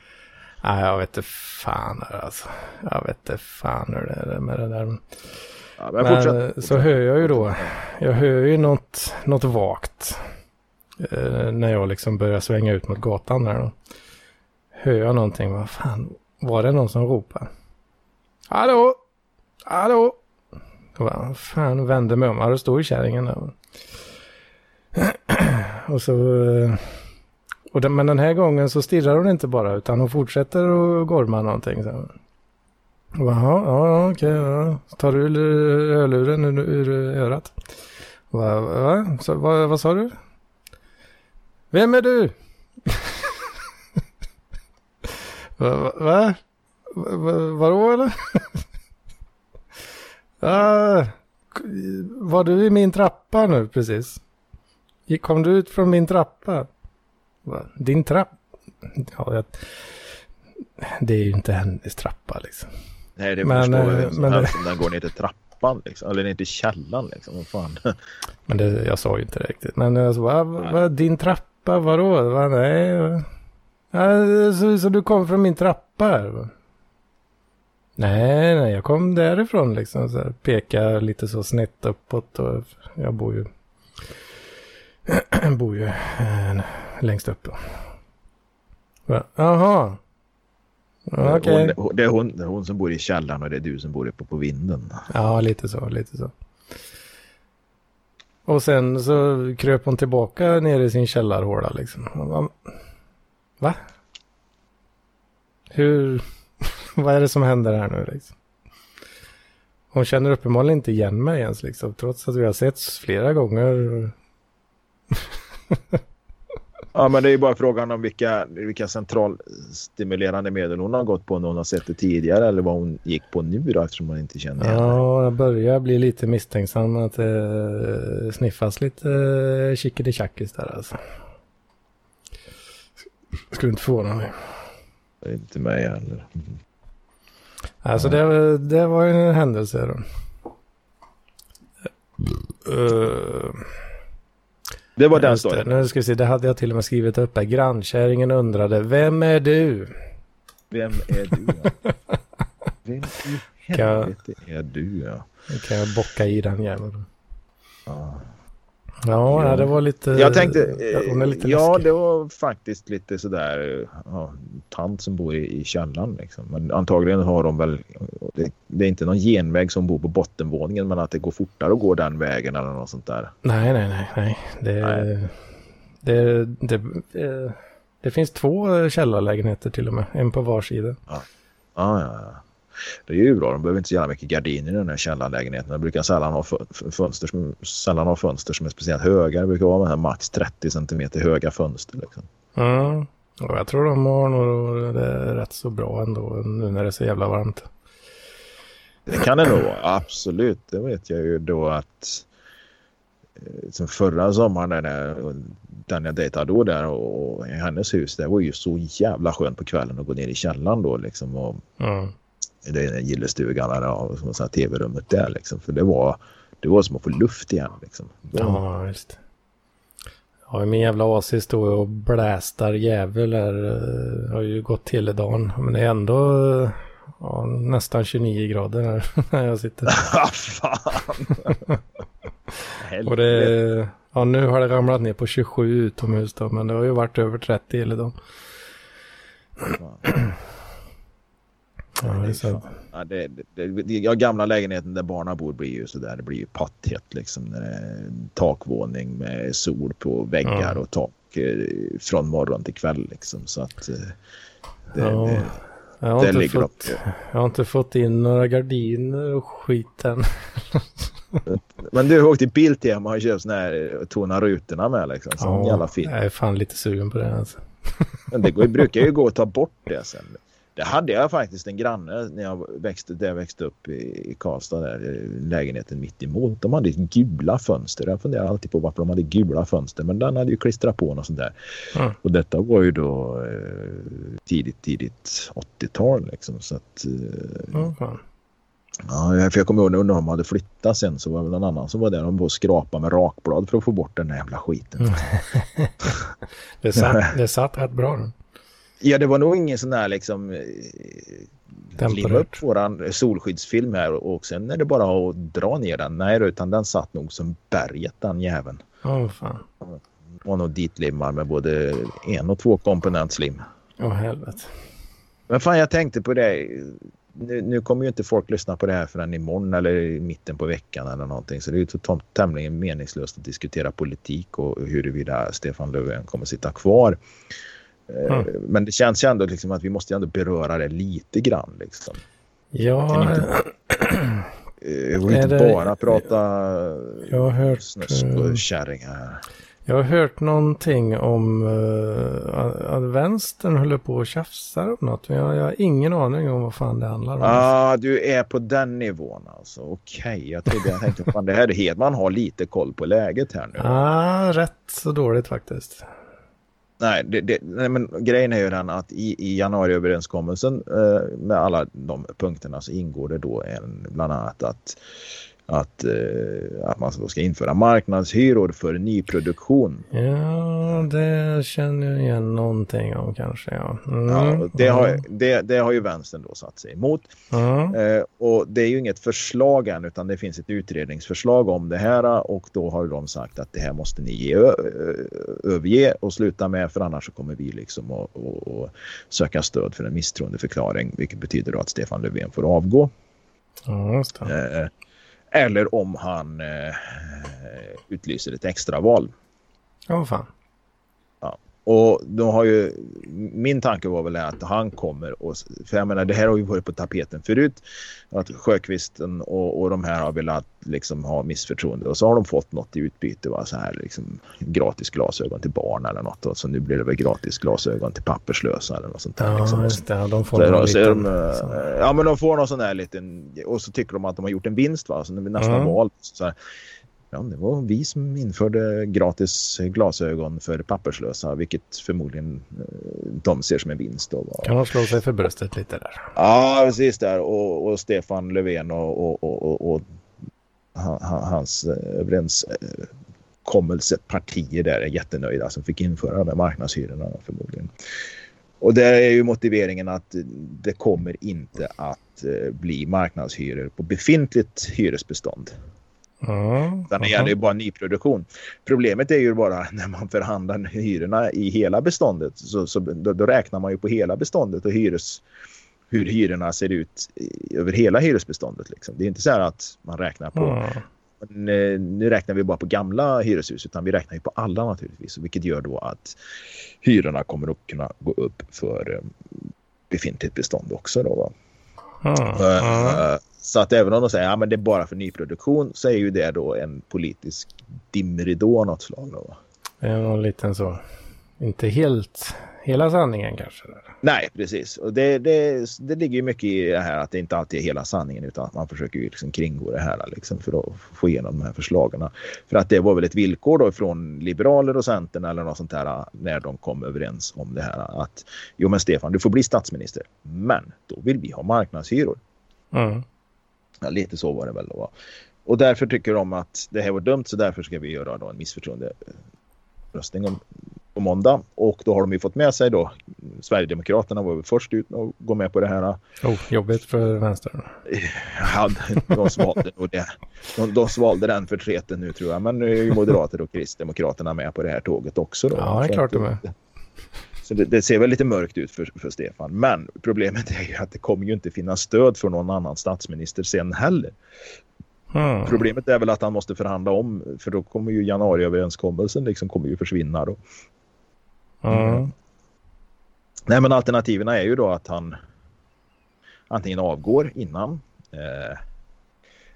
Nej, jag vet inte fan alltså. Jag vet inte fan hur det är med det där. Ja, men, men fortsätt. så hör jag ju då, jag hör ju något, något vagt. Eh, när jag liksom börjar svänga ut mot gatan där. Då hör jag någonting. Vad fan, var det någon som ropade? Hallå! Hallå! Vad fan, vände mig om. Ja, då står ju kärringen där. och så... Eh, och den, men den här gången så stirrar hon inte bara utan hon fortsätter att gorma någonting. Så. Jaha, ja, okej. Ja. Tar du hörluren ur, ur örat? Va, va? Så, vad, vad sa du? Vem är du? Va? Va? Va? Vadå eller? ah, var du i min trappa nu precis? Kom du ut från min trappa? Din trappa? Ja, jag... Det är ju inte hennes trappa liksom. Nej, det men, förstår jag. Men, det... den går ner till trappan liksom. Eller ner till källaren liksom. Vad fan. Men det, jag sa ju inte riktigt. Men alltså, va, va, din trappa? trappa, vadå? Va, nej. Ja, så, så du kom från min trappa här? Nej, nej, jag kom därifrån liksom. Så här, peka lite så snett uppåt och jag bor ju, bor ju äh, längst upp. Jaha. Okej. Okay. Det, är hon, det är hon som bor i källaren och det är du som bor uppe på vinden. Ja, lite så, lite så. Och sen så kröp hon tillbaka ner i sin källarhåla liksom. Va? Hur? Vad är det som händer här nu liksom? Hon känner uppenbarligen inte igen mig ens liksom. Trots att vi har setts flera gånger. Ja, men det är ju bara frågan om vilka, vilka centralstimulerande medel hon har gått på när hon har sett det tidigare eller vad hon gick på nu då eftersom man inte känner igen Ja, jag börjar bli lite misstänksam att det eh, sniffas lite eh, chickadee där alltså. Skulle inte förvåna mig. Inte mig heller. Alltså det, det var ju en händelse då. Uh, det var den storyn. Nu ska vi se, det hade jag till och med skrivit upp här. Grannkärringen undrade, vem är du? Vem är du? vem i helvete är du? Ja. Kan jag bocka i den jäveln. Ja. Ja, ja, det var lite... Jag tänkte, ja, lite ja det var faktiskt lite sådär, ja, tant som bor i, i källaren liksom. Men antagligen har de väl, det, det, är inte någon genväg som bor på bottenvåningen men att det går fortare att gå den vägen eller något sånt där. Nej, nej, nej, nej. Det, nej. det, det, det, det finns två källarlägenheter till och med, en på var sida. Ja, ja, ja. Det är ju bra, de behöver inte så jävla mycket gardiner i den här källarlägenheten. De brukar sällan ha, fönster som, sällan ha fönster som är speciellt höga. Det brukar vara max 30 cm höga fönster. Liksom. Mm. Och jag tror de har nog det rätt så bra ändå nu när det är så jävla varmt. Det kan det nog absolut. Det vet jag ju då att eh, som förra sommaren när den jag dejtade då där och, i hennes hus det var ju så jävla skönt på kvällen att gå ner i källaren då liksom och mm det är gillestugan eller tv-rummet där liksom. För det var, det var som att få luft igen liksom. Ja, visst. Ja, min jävla AC står och blästar jävel här. Eh, har ju gått till dagen. Men det är ändå ja, nästan 29 grader här när jag sitter. Fan! och det, ja, nu har det ramlat ner på 27 utomhus då. Men det har ju varit över 30 hela dagen. Ja, det är så. Ja, det, det, det, ja, gamla lägenheten där barnen bor blir ju sådär. Det blir ju patthett liksom. När det är takvåning med sol på väggar mm. och tak eh, från morgon till kväll liksom. Så att eh, det, ja. det, jag har, inte fått, jag har inte fått in några gardiner och skit än. Men du har åkt till Biltema och köpt sådana här eh, tona rutorna med liksom. Sån ja, jävla fin. Jag är fan lite sugen på det alltså. Men det går, brukar ju gå att ta bort det sen. Det hade jag faktiskt en granne när jag växte, där jag växte upp i Karlstad, där, lägenheten mitt emot. De hade gula fönster. Jag funderar alltid på varför de hade gula fönster. Men den hade ju klistrat på något sånt där. Mm. Och detta var ju då eh, tidigt, tidigt 80-tal liksom. Så att... Eh, mm. Ja, för jag kommer ihåg när de hade flyttat sen så var det någon annan som var där och skrapade med rakblad för att få bort den där jävla skiten. Mm. det, satt, det satt rätt bra. Ja, det var nog ingen sån där liksom eh, limma upp våran solskyddsfilm här och sen är det bara att dra ner den. Nej, utan den satt nog som berget den jäveln. Åh oh, fan. Och nog ditlimmar med både en och två komponentslim. Åh oh, helvete. Men fan, jag tänkte på det. Nu, nu, kommer ju inte folk lyssna på det här förrän imorgon eller i mitten på veckan eller någonting. Så det är ju tämligen meningslöst att diskutera politik och huruvida Stefan Löfven kommer sitta kvar. Mm. Men det känns ju ändå liksom att vi måste ändå beröra det lite grann. Liksom. Ja. Inte, jag vill inte det, bara prata jag har hört, snusk och eh, kärringar. Jag har hört någonting om uh, att vänstern håller på och tjafsar om något. Men jag, jag, har ingen aning om vad fan det handlar om. Ja, ah, du är på den nivån alltså. Okej, okay. jag trodde jag tänkte fan det här är Hedman har lite koll på läget här nu. Ja, ah, rätt så dåligt faktiskt. Nej, det, det, nej, men grejen är ju den att i, i januariöverenskommelsen eh, med alla de punkterna så ingår det då en, bland annat att, att, eh, att man ska införa marknadshyror för nyproduktion. Ja, det känner jag igen någonting om kanske. Ja. Mm. ja det, har, det, det, har ju vänstern då satt sig emot. Mm. Eh, och det är ju inget förslag än utan det finns ett utredningsförslag om det här och då har de sagt att det här måste ni ge, överge och sluta med för annars så kommer vi liksom att, att, söka stöd för en misstroendeförklaring vilket betyder då att Stefan Löfven får avgå. Ja, eh, eller om han eh, utlyser ett extraval. Ja, oh, fan. Och då har ju, min tanke var väl att han kommer och, för jag menar det här har ju varit på tapeten förut. Att Sjöqvisten och, och de här har velat liksom ha missförtroende och så har de fått något i utbyte. Va? Så här liksom gratis glasögon till barn eller något. Och så nu blir det väl gratis glasögon till papperslösa eller något sånt där. Ja, liksom. just det. De får så, så liten, de, Ja, men de får någon sån där liten och så tycker de att de har gjort en vinst va. Så nästa mm. val så här, Ja, det var vi som införde gratis glasögon för papperslösa, vilket förmodligen eh, de ser som en vinst. Då. Kan man slå sig för bröstet lite där? Ja, precis där. Och, och Stefan Löfven och, och, och, och hans eh, överenskommelsepartier där är jättenöjda som fick införa de marknadshyrorna förmodligen. Och där är ju motiveringen att det kommer inte att eh, bli marknadshyror på befintligt hyresbestånd. Mm, Utan det gäller ju bara nyproduktion. Problemet är ju bara när man förhandlar hyrorna i hela beståndet. Så, så då, då, räknar man ju på hela beståndet och hyres, hur hyrorna ser ut över hela hyresbeståndet. Liksom. Det är inte så här att man räknar på... Mm. Nu, nu räknar vi bara på gamla hyreshus utan vi räknar ju på alla naturligtvis. Vilket gör då att hyrorna kommer att kunna gå upp för eh, befintligt bestånd också. Då, va? Mm. Uh, så att även om de säger att ja, det är bara för nyproduktion så är ju det då en politisk dimridå av något slag. Då. Någon liten så, inte helt hela sanningen kanske. Nej, precis. Och det, det, det ligger ju mycket i det här att det inte alltid är hela sanningen utan att man försöker ju liksom kringgå det här liksom för att få igenom de här förslagen. För att det var väl ett villkor då från Liberaler och Centern eller något sånt där när de kom överens om det här att jo men Stefan, du får bli statsminister, men då vill vi ha marknadshyror. Mm. Ja, lite så var det väl då. Och därför tycker de att det här var dumt så därför ska vi göra då en missförtroenderöstning om, på måndag. Och då har de ju fått med sig då Sverigedemokraterna var väl först ut och gå med på det här. Oh, jobbigt för vänstern. Ja, de svalde nog det. De, de svalde den förtreten nu tror jag. Men nu är ju Moderater och Kristdemokraterna med på det här tåget också. Då. Ja, det är klart de är. Så det, det, ser väl lite mörkt ut för, för Stefan. Men problemet är ju att det kommer ju inte finnas stöd för någon annan statsminister sen heller. Mm. Problemet är väl att han måste förhandla om för då kommer ju januariöverenskommelsen liksom kommer ju försvinna då. Mm. Nej men alternativen är ju då att han antingen avgår innan eh,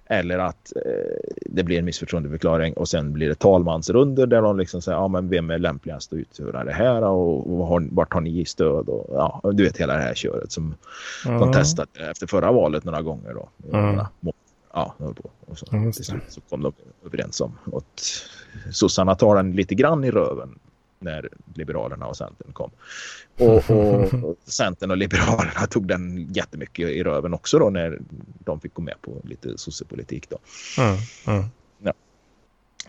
eller att eh, det blir en missförtroendeförklaring och sen blir det talmansrunder där de liksom säger ja, men vem är lämpligast att utföra det här och, och har, vart har ni stöd och ja, du vet hela det här köret som mm. de testade efter förra valet några gånger då. Mm. Ja, och så, till slut så kom de överens om att sossarna tar den lite grann i röven när Liberalerna och Centern kom. Och, och Centern och Liberalerna tog den jättemycket i röven också då när de fick gå med på lite sossepolitik då. Mm, mm. Ja.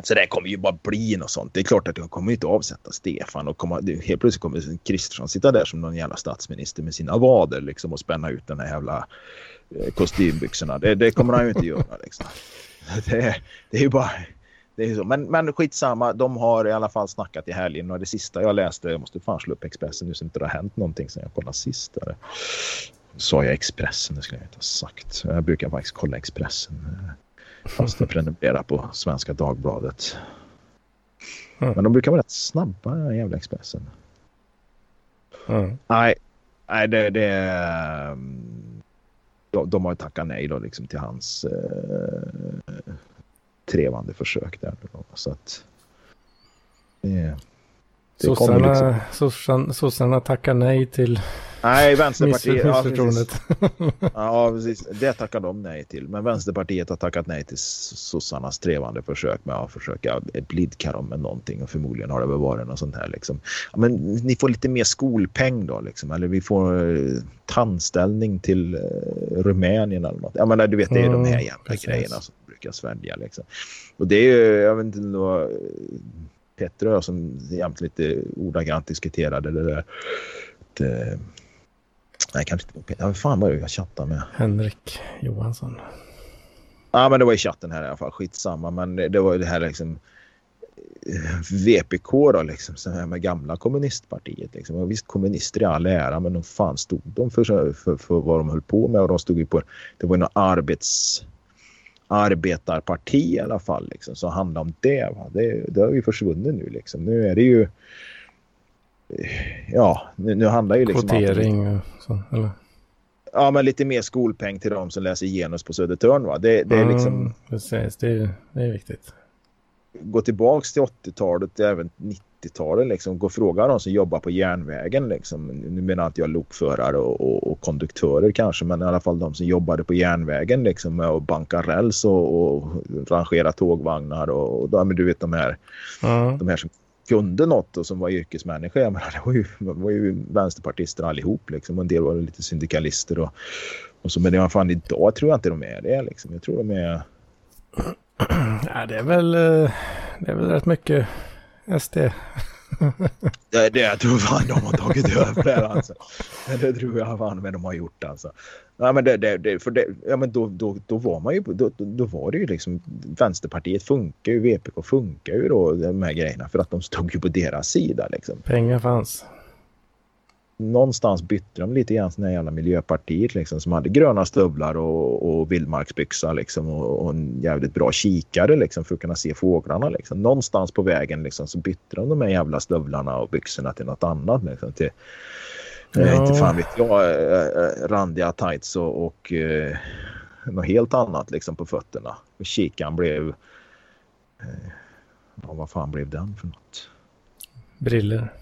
Så det kommer ju bara bli något sånt. Det är klart att det kommer inte avsätta Stefan och komma, helt plötsligt kommer Kristersson sitta där som någon jävla statsminister med sina vader liksom och spänna ut den här jävla eh, kostymbyxorna. Det, det kommer han ju inte göra liksom. Det, det är ju bara det är så. Men, men skitsamma, de har i alla fall snackat i helgen och det sista jag läste, jag måste fan slå upp Expressen nu så inte det har hänt någonting sen jag kollade sist. Där. Sa jag Expressen, det skulle jag inte ha sagt. Jag brukar faktiskt kolla Expressen. Fast jag prenumererar på Svenska Dagbladet. Mm. Men de brukar vara rätt snabba, jävla Expressen. Mm. Nej, nej det, det de, de har tackat nej då liksom till hans eh, trevande försök där. Så att det, det sossarna, liksom... sossarna tackar nej till Nej, Vänsterpartiet. Ja, precis. ja, precis. Det tackar de nej till. Men Vänsterpartiet har tackat nej till sossarnas trevande försök med att försöka blidka dem med någonting. Och förmodligen har det väl varit något sånt här. Liksom. Ja, men ni får lite mer skolpeng då. Liksom. Eller vi får uh, tandställning till uh, Rumänien eller något. Jag menar, du vet, det är mm, de här jävla precis. grejerna som brukar svälja. Liksom. Och det är ju, jag vet inte, då, Petter och jag som jämt lite ordagrant diskuterade det där. Det, nej, kanske inte Petter. Vad fan var det jag chattade med? Henrik Johansson. Ja, men det var i chatten här i alla fall. Skitsamma. Men det var ju det här liksom VPK då liksom, så här med gamla kommunistpartiet. Liksom. Och visst kommunister i all ära men de fan stod de för, för, för vad de höll på med och de stod ju på, det var ju något arbets arbetarparti i alla fall liksom, som handlade om det. Va? Det, det har ju försvunnit nu liksom. Nu är det ju ja, nu, nu handlar ju liksom Kvotering och så, eller? Ja, men lite mer skolpeng till de som läser genus på Södertörn va. Det, det är mm, liksom... Precis, det är, det är viktigt gå tillbaks till 80-talet, även 90-talet, liksom, gå och fråga de som jobbar på järnvägen. Liksom. Nu menar inte jag lokförare och, och, och, konduktörer kanske, men i alla fall de som jobbade på järnvägen liksom, med att banka räls och, och rangera tågvagnar och, och du vet de här, mm. de här som kunde något och som var yrkesmänniskor. Jag menar, det var ju, var ju vänsterpartister allihop liksom. Och en del var lite syndikalister och, och så. Men i alla fall idag tror jag inte de är det. Liksom. Jag tror de är Ja, det är väl, eh, det är väl rätt mycket SD. det, det jag tror fan de har tagit över det alltså. Det tror jag fan med de har gjort alltså. Ja, men det, det, det, för det, ja, men då, då, då var man ju, då, då var det ju liksom, Vänsterpartiet funkar ju, VPK funkar ju då, de här grejerna, för att de stod ju på deras sida liksom. Pengar fanns någonstans bytte de lite grann sådana jävla Miljöpartiet liksom, som hade gröna stövlar och, och vildmarksbyxa liksom, och, och, en jävligt bra kikare liksom, för att kunna se fåglarna. Liksom. Någonstans på vägen liksom, så bytte de de här jävla stövlarna och byxorna till något annat. Liksom, till, ja. eh, inte fan vet jag, eh, eh randiga tights och, och eh, något helt annat liksom, på fötterna. Och kikaren blev... Eh, ja, vad fan blev den för något? Briller.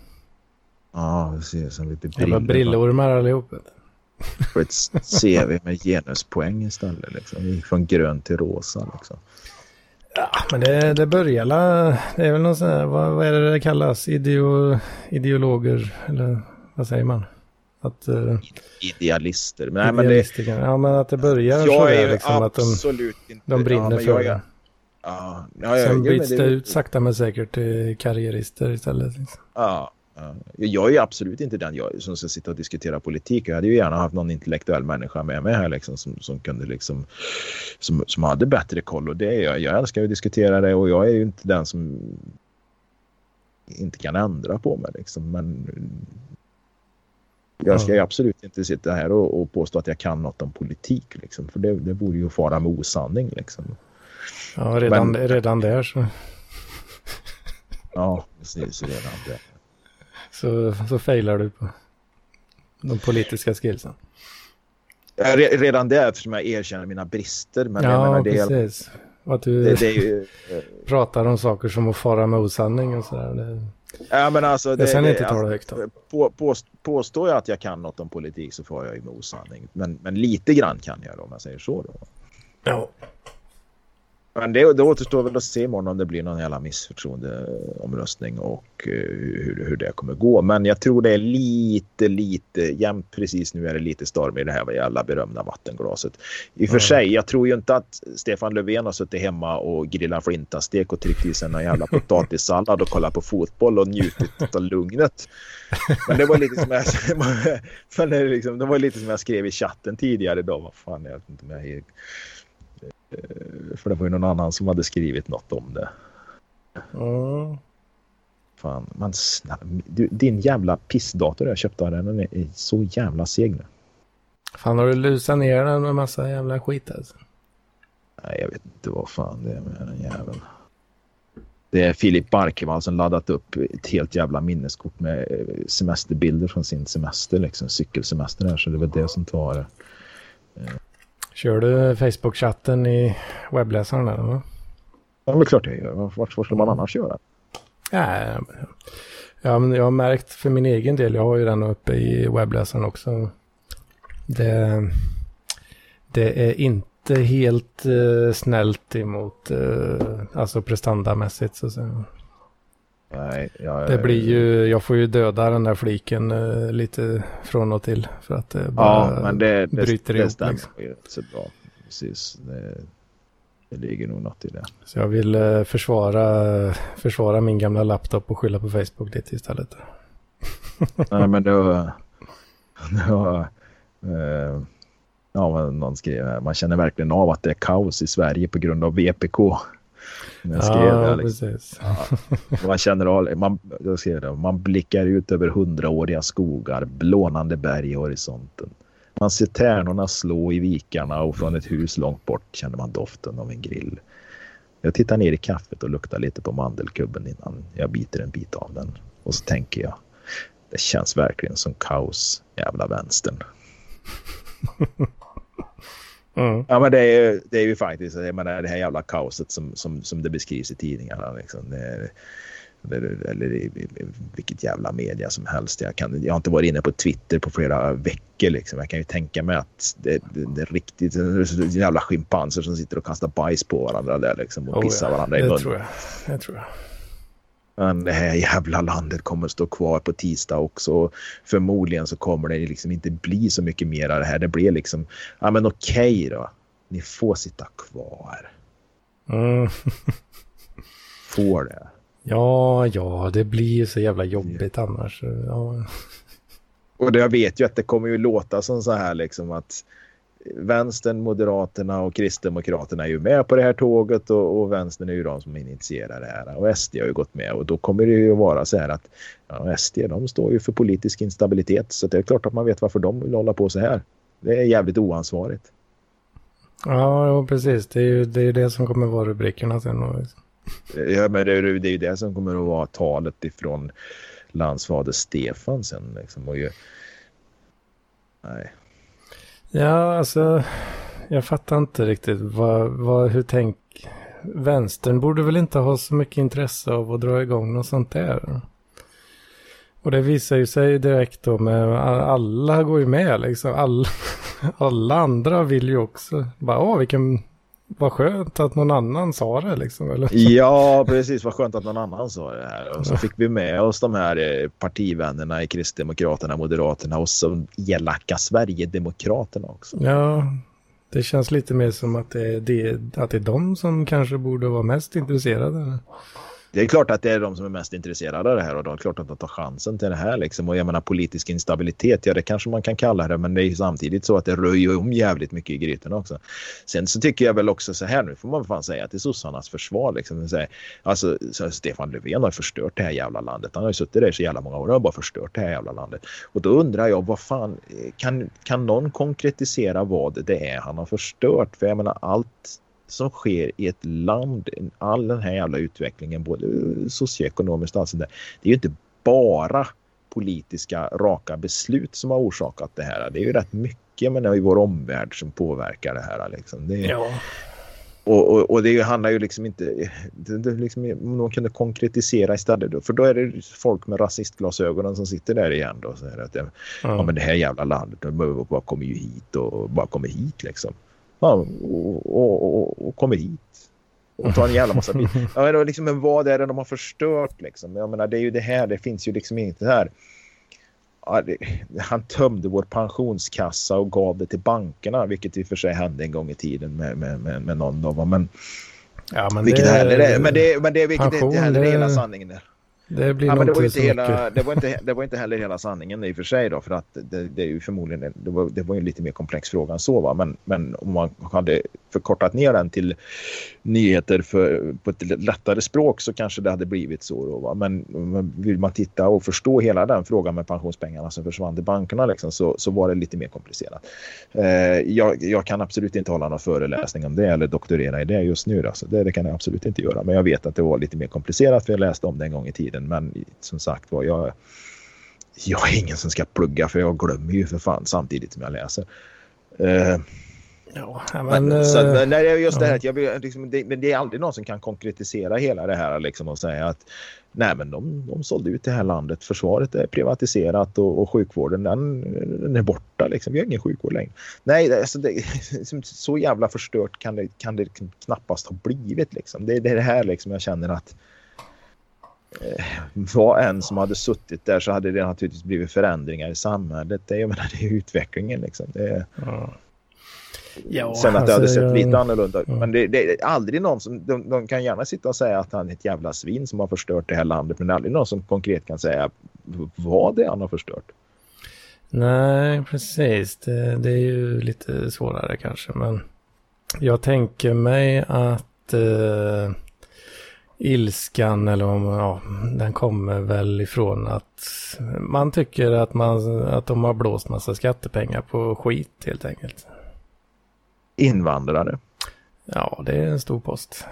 Ja, ser som lite brillor. Jävla brillormar allihop. På ett CV med genuspoäng istället. Liksom. Vi gick från grön till rosa. Liksom. Ja, men det, det börjar Det är väl någon sån här, vad, vad är det det kallas? Ideo, ideologer, eller vad säger man? Att, uh, Idealister. Men, nej, men det, ja, men att det börjar jag så är liksom, att de, inte, de brinner ja, för det. Ja, ja, Sen byts det, det ut sakta men säkert till karriärister istället. Liksom. Ja, jag är absolut inte den jag, som ska sitta och diskutera politik. Jag hade ju gärna haft någon intellektuell människa med mig här liksom, som, som kunde liksom, som, som hade bättre koll. Och det är jag. Jag älskar att diskutera det och jag är ju inte den som inte kan ändra på mig. Liksom. Men jag ska ju absolut inte sitta här och, och påstå att jag kan något om politik. Liksom, för det, det vore ju fara med osanning. Liksom. Ja, redan, Men, redan där så. ja, precis. Redan där så, så failar du på de politiska skillsen. Redan det eftersom jag erkänner mina brister. Men ja, det precis. Är, att du det, det ju, pratar om saker som att fara med osanning och sådär. Det, ja, men alltså, det, det sen inte tala alltså, högt på, på, Påstår jag att jag kan något om politik så får jag ju med osanning. Men, men lite grann kan jag då, om jag säger så. Då. Ja. Men det, det återstår väl att se imorgon om det blir någon jävla missförtroendeomröstning och uh, hur, hur det kommer gå. Men jag tror det är lite, lite jämnt precis nu är det lite storm i det här jävla berömda vattenglaset. I och för mm. sig, jag tror ju inte att Stefan Löfven har suttit hemma och grillat flintastek och tryckt i sig någon jävla potatissallad och kollat på fotboll och njutit av lugnet. Men det var lite som jag, men det, liksom, det var lite som jag skrev i chatten tidigare idag. Vad fan, jag vet inte om jag Eh, för det var ju någon annan som hade skrivit något om det. Mm. Fan, man, du, din jävla pissdator jag köpte av den, den är så jävla seg nu. Fan, har du lusat ner den med massa jävla skit alltså? Nej, jag vet inte vad fan det är med den jäveln. Det är Filip Barkevall som laddat upp ett helt jävla minneskort med eh, semesterbilder från sin semester, liksom cykelsemester här, så det var det som tar det. Kör du Facebook-chatten i webbläsaren eller? Ja, det är klart jag gör. Vart, skulle man annars göra? Ja, ja, men jag har märkt för min egen del, jag har ju den uppe i webbläsaren också. Det, det är inte helt uh, snällt emot, uh, alltså prestandamässigt så att säga. Nej, jag, det blir ju, jag får ju döda den där fliken uh, lite från och till för att det bara ja, men det, bryter det, ihop. Det stämmer liksom. så bra. Precis. Det, Det ligger nog något i det. Så jag vill eh, försvara, försvara min gamla laptop och skylla på Facebook lite istället. Nej, men det var... Det var eh, ja, någon skrev här. Man känner verkligen av att det är kaos i Sverige på grund av VPK. Jag skrev ja, det, liksom. Ja, man känner av, man, då skrev det, man blickar ut över hundraåriga skogar, blånande berg i horisonten. Man ser tärnorna slå i vikarna och från ett hus långt bort känner man doften av en grill. Jag tittar ner i kaffet och luktar lite på mandelkubben innan jag biter en bit av den. Och så tänker jag, det känns verkligen som kaos, jävla vänstern. Mm. Ja men det är, det är ju faktiskt jag menar, det här jävla kaoset som, som, som det beskrivs i tidningarna. Liksom. Det, eller, eller i, i, vilket jävla media som helst. Jag, kan, jag har inte varit inne på Twitter på flera veckor. Liksom. Jag kan ju tänka mig att det, det, det är riktigt det är jävla schimpanser som sitter och kastar bajs på varandra där liksom, och oh, pissar ja. varandra i munnen. Det tror jag. Det tror jag. Men det här jävla landet kommer stå kvar på tisdag också. Förmodligen så kommer det liksom inte bli så mycket mer av det här. Det blir liksom, ja men okej då. Ni får sitta kvar. Mm. får det. Ja, ja, det blir ju så jävla jobbigt annars. Ja. Och jag vet ju att det kommer ju låta som så här liksom att vänstern, Moderaterna och Kristdemokraterna är ju med på det här tåget och, och vänstern är ju de som initierar det här. Och SD har ju gått med och då kommer det ju vara så här att ja, SD de står ju för politisk instabilitet så det är klart att man vet varför de vill hålla på så här. Det är jävligt oansvarigt. Ja, precis. Det är ju det, är det som kommer vara rubrikerna sen. Ja, men det är, det är ju det som kommer att vara talet ifrån landsfader Stefan sen. Liksom, ju... Nej. Ja, alltså jag fattar inte riktigt vad, vad, hur tänk... Vänstern borde väl inte ha så mycket intresse av att dra igång något sånt där. Och det visar ju sig direkt då med alla går ju med liksom. Alla, alla andra vill ju också. Bara, åh vilken vad skönt att någon annan sa det liksom. Eller? Ja, precis. Vad skönt att någon annan sa det här. Och så fick vi med oss de här eh, partivännerna i Kristdemokraterna, Moderaterna och så elaka Sverigedemokraterna också. Ja, det känns lite mer som att det är, det, att det är de som kanske borde vara mest intresserade. Det är klart att det är de som är mest intresserade av det här och det är klart att de tar chansen till det här liksom. Och jag menar politisk instabilitet, ja det kanske man kan kalla det, men det är ju samtidigt så att det röjer om jävligt mycket i grytorna också. Sen så tycker jag väl också så här, nu får man fan säga till sossarnas försvar liksom. Alltså Stefan Löfven har förstört det här jävla landet. Han har ju suttit där så jävla många år och har bara förstört det här jävla landet. Och då undrar jag, vad fan, kan, kan någon konkretisera vad det är han har förstört? För jag menar allt som sker i ett land, all den här jävla utvecklingen, både socioekonomiskt och allt sånt där. Det är ju inte bara politiska raka beslut som har orsakat det här. Det är ju rätt mycket men, i vår omvärld som påverkar det här. Liksom. Det är, ja. Och, och, och, det handlar ju liksom inte... Det, det liksom, om någon kunde konkretisera istället. Då, för då är det folk med rasistglasögonen som sitter där igen. Då, och säger att det, ja. men det här jävla landet de bara kommer ju hit och bara kommer hit liksom och, och, och, och kommer hit och tar en jävla massa bit. Ja, men liksom, men vad är det de har förstört liksom? Jag menar, det är ju det här, det finns ju liksom inte här. Ja, det, han tömde vår pensionskassa och gav det till bankerna, vilket i och för sig hände en gång i tiden med, med, med, med någon av dem. Men, ja, men vilket det, är, men det, men det, vilket pension, det heller är hela sanningen. Där. Det blir ja, men det var inte hela, det var inte, det var inte heller hela sanningen i och för sig då för att det, det är ju förmodligen det var, det var en lite mer komplex fråga än så va? Men, men om man hade förkortat ner den till nyheter för, på ett lättare språk så kanske det hade blivit så då va men, men vill man titta och förstå hela den frågan med pensionspengarna som försvann till bankerna liksom, så, så var det lite mer komplicerat. Eh, jag, jag, kan absolut inte hålla någon föreläsning om det eller doktorera i det just nu alltså. det, det kan jag absolut inte göra men jag vet att det var lite mer komplicerat för jag läste om det en gång i tiden. Men som sagt var, jag, jag är ingen som ska plugga för jag glömmer ju för fan samtidigt som jag läser. Eh, Ja, men, men, så, men det är just ja. det här att jag, liksom, det, men det är aldrig någon som kan konkretisera hela det här liksom, och säga att nej men de, de sålde ut det här landet, försvaret är privatiserat och, och sjukvården den, den, är borta liksom, vi har ingen sjukvård längre. Nej, alltså, det, så jävla förstört kan det, kan det knappast ha blivit liksom. Det, det är det här liksom jag känner att Eh, var en som hade suttit där så hade det naturligtvis blivit förändringar i samhället. Det, jag menar, det är utvecklingen liksom. Det är... ja. Ja, Sen att alltså, det hade sett lite annorlunda ut. Mm. Men det, det, är aldrig någon som... De, de, kan gärna sitta och säga att han är ett jävla svin som har förstört det här landet. Men det är aldrig någon som konkret kan säga vad det är han har förstört. Nej, precis. Det, det är ju lite svårare kanske. Men jag tänker mig att... Eh, ilskan eller om, ja, den kommer väl ifrån att man tycker att, man, att de har blåst massa skattepengar på skit helt enkelt. Invandrare? Ja, det är en stor post.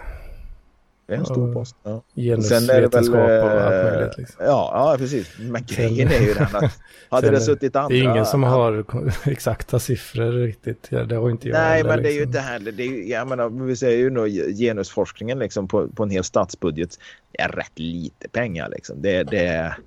Det är en stor post. Ja. Genusvetenskap och allt eh, möjligt. Liksom. Ja, ja, precis. Men grejen är ju den att hade det suttit andra... Det är ingen som har exakta siffror riktigt. Det har inte jag Nej, heller, men liksom. det är ju liksom. inte heller... Det är ju, jag menar, vi säger ju nog genusforskningen liksom på, på en hel statsbudget. Det är rätt lite pengar liksom. Det, det är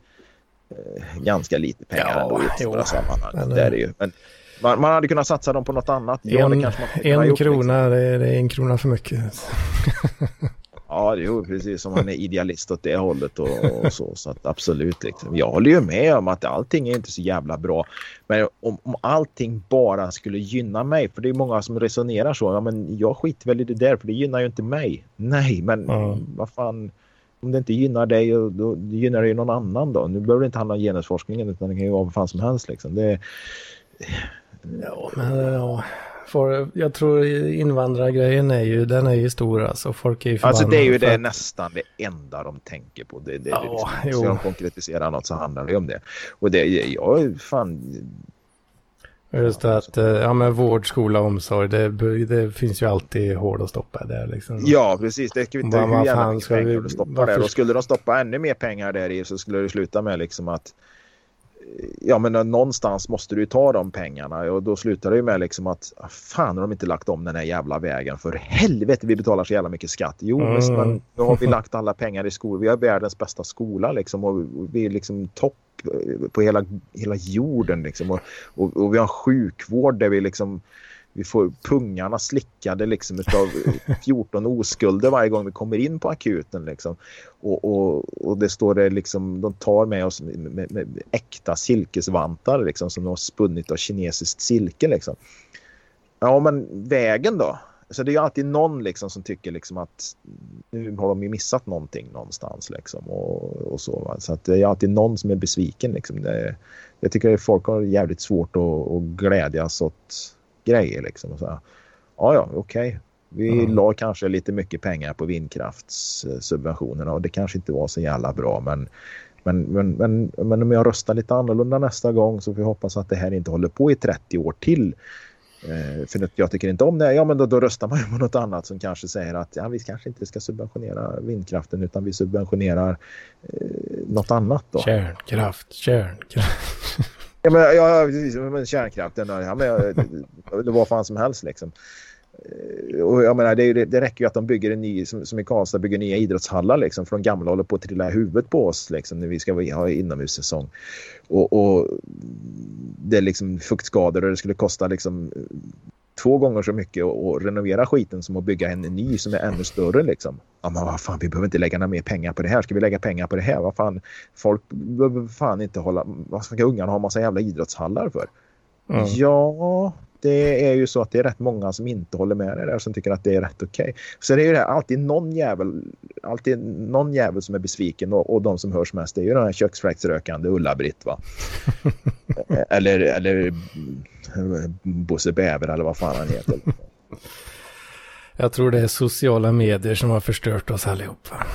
eh, ganska lite pengar ja, ändå i stora sammanhang. Men, det är det ju. Men, man, man, hade kunnat satsa dem på något annat. En, ja, en krona, liksom. det, är, det är en krona för mycket. Ja, jo, precis som man är idealist åt det hållet och, och så. Så att absolut, liksom. jag håller ju med om att allting är inte så jävla bra. Men om, om allting bara skulle gynna mig, för det är många som resonerar så. Ja, men jag skiter väl i det där, för det gynnar ju inte mig. Nej, men mm. vad fan. Om det inte gynnar dig, då gynnar det ju någon annan då. Nu behöver det inte handla om genusforskningen, utan det kan ju vara vad fan som helst. Liksom. Det... Ja, men ja för jag tror invandrargrejen är ju, den är ju stor alltså. Folk är ju Alltså det är ju det att... nästan det enda de tänker på. Det, det, ja, det liksom, ska de konkretisera något så handlar det om det. Och det, jag fan... Just det att, eh, ja men vård, skola, omsorg, det, det finns ju alltid hål att stoppa där liksom. Ja, precis. Det kvittar hur jävla mycket pengar vi... stoppa varför... där. Och skulle de stoppa ännu mer pengar där i så skulle det sluta med liksom att ja men någonstans måste du ta de pengarna och då slutar det ju med liksom att ah, fan har de inte lagt om den här jävla vägen för helvete vi betalar så jävla mycket skatt. Jo mm. men nu har vi lagt alla pengar i skolan. Vi har världens bästa skola liksom och vi är liksom topp på hela, hela jorden liksom och, och, och vi har en sjukvård där vi liksom vi får pungarna slickade liksom utav 14 oskulder varje gång vi kommer in på akuten liksom. Och, och, och det står det liksom, de tar med oss med, med, med äkta silkesvantar liksom som de har spunnit av kinesiskt silke liksom. Ja men vägen då? Så det är ju alltid någon liksom som tycker liksom att nu har de ju missat någonting någonstans liksom och, och så. Va? Så att det är alltid någon som är besviken liksom. Det, jag tycker att folk har jävligt svårt att, att glädjas åt grejer liksom. Och så här, ja, ja, okej. Okay. Vi mm. la kanske lite mycket pengar på vindkraftssubventionerna och det kanske inte var så jävla bra men men, men, men, men om jag röstar lite annorlunda nästa gång så får vi hoppas att det här inte håller på i 30 år till. Eh, för jag tycker inte om det. Ja, men då, då röstar man ju på något annat som kanske säger att ja, vi kanske inte ska subventionera vindkraften utan vi subventionerar eh, något annat då. Kärnkraft, kärnkraft. Ja, men, ja, precis. Men kärnkraften, ja, men, det var fan som helst liksom. Eh, och jag menar, det, det, räcker ju att de bygger en ny, som, som i Karlstad bygger nya idrottshallar liksom, för de gamla håller på att trilla i huvudet på oss liksom, när vi ska ha inomhussäsong. Och, och det är liksom fuktskador och det skulle kosta liksom två gånger så mycket att renovera skiten som att bygga en ny som är ännu större liksom. Ja, men vad fan, vi behöver inte lägga några mer pengar på det här. Ska vi lägga pengar på det här? Vad fan, folk behöver fan inte hålla... Vad ska ungarna ha massa jävla idrottshallar för? Mm. Ja, det är ju så att det är rätt många som inte håller med det där som tycker att det är rätt okej. Okay. Så det är ju det, alltid någon jävel, alltid någon jävel som är besviken och, och de som hörs mest det är ju den här köksfläktsrökande Ulla-Britt va. eller, eller Bosse Bäver eller vad fan han heter. Jag tror det är sociala medier som har förstört oss allihopa.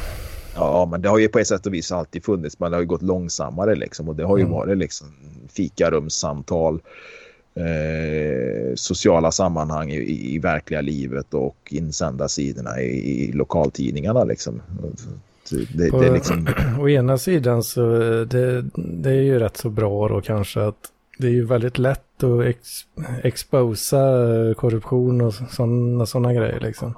Ja, men det har ju på ett sätt och vis alltid funnits, men det har ju gått långsammare liksom och det har ju mm. varit liksom fikarumssamtal eh, sociala sammanhang i, i, verkliga livet och insända sidorna i, i lokaltidningarna liksom. Det, på, det liksom... Å ena sidan så det, det är ju rätt så bra då kanske att det är ju väldigt lätt att ex, exposa korruption och sådana såna grejer liksom.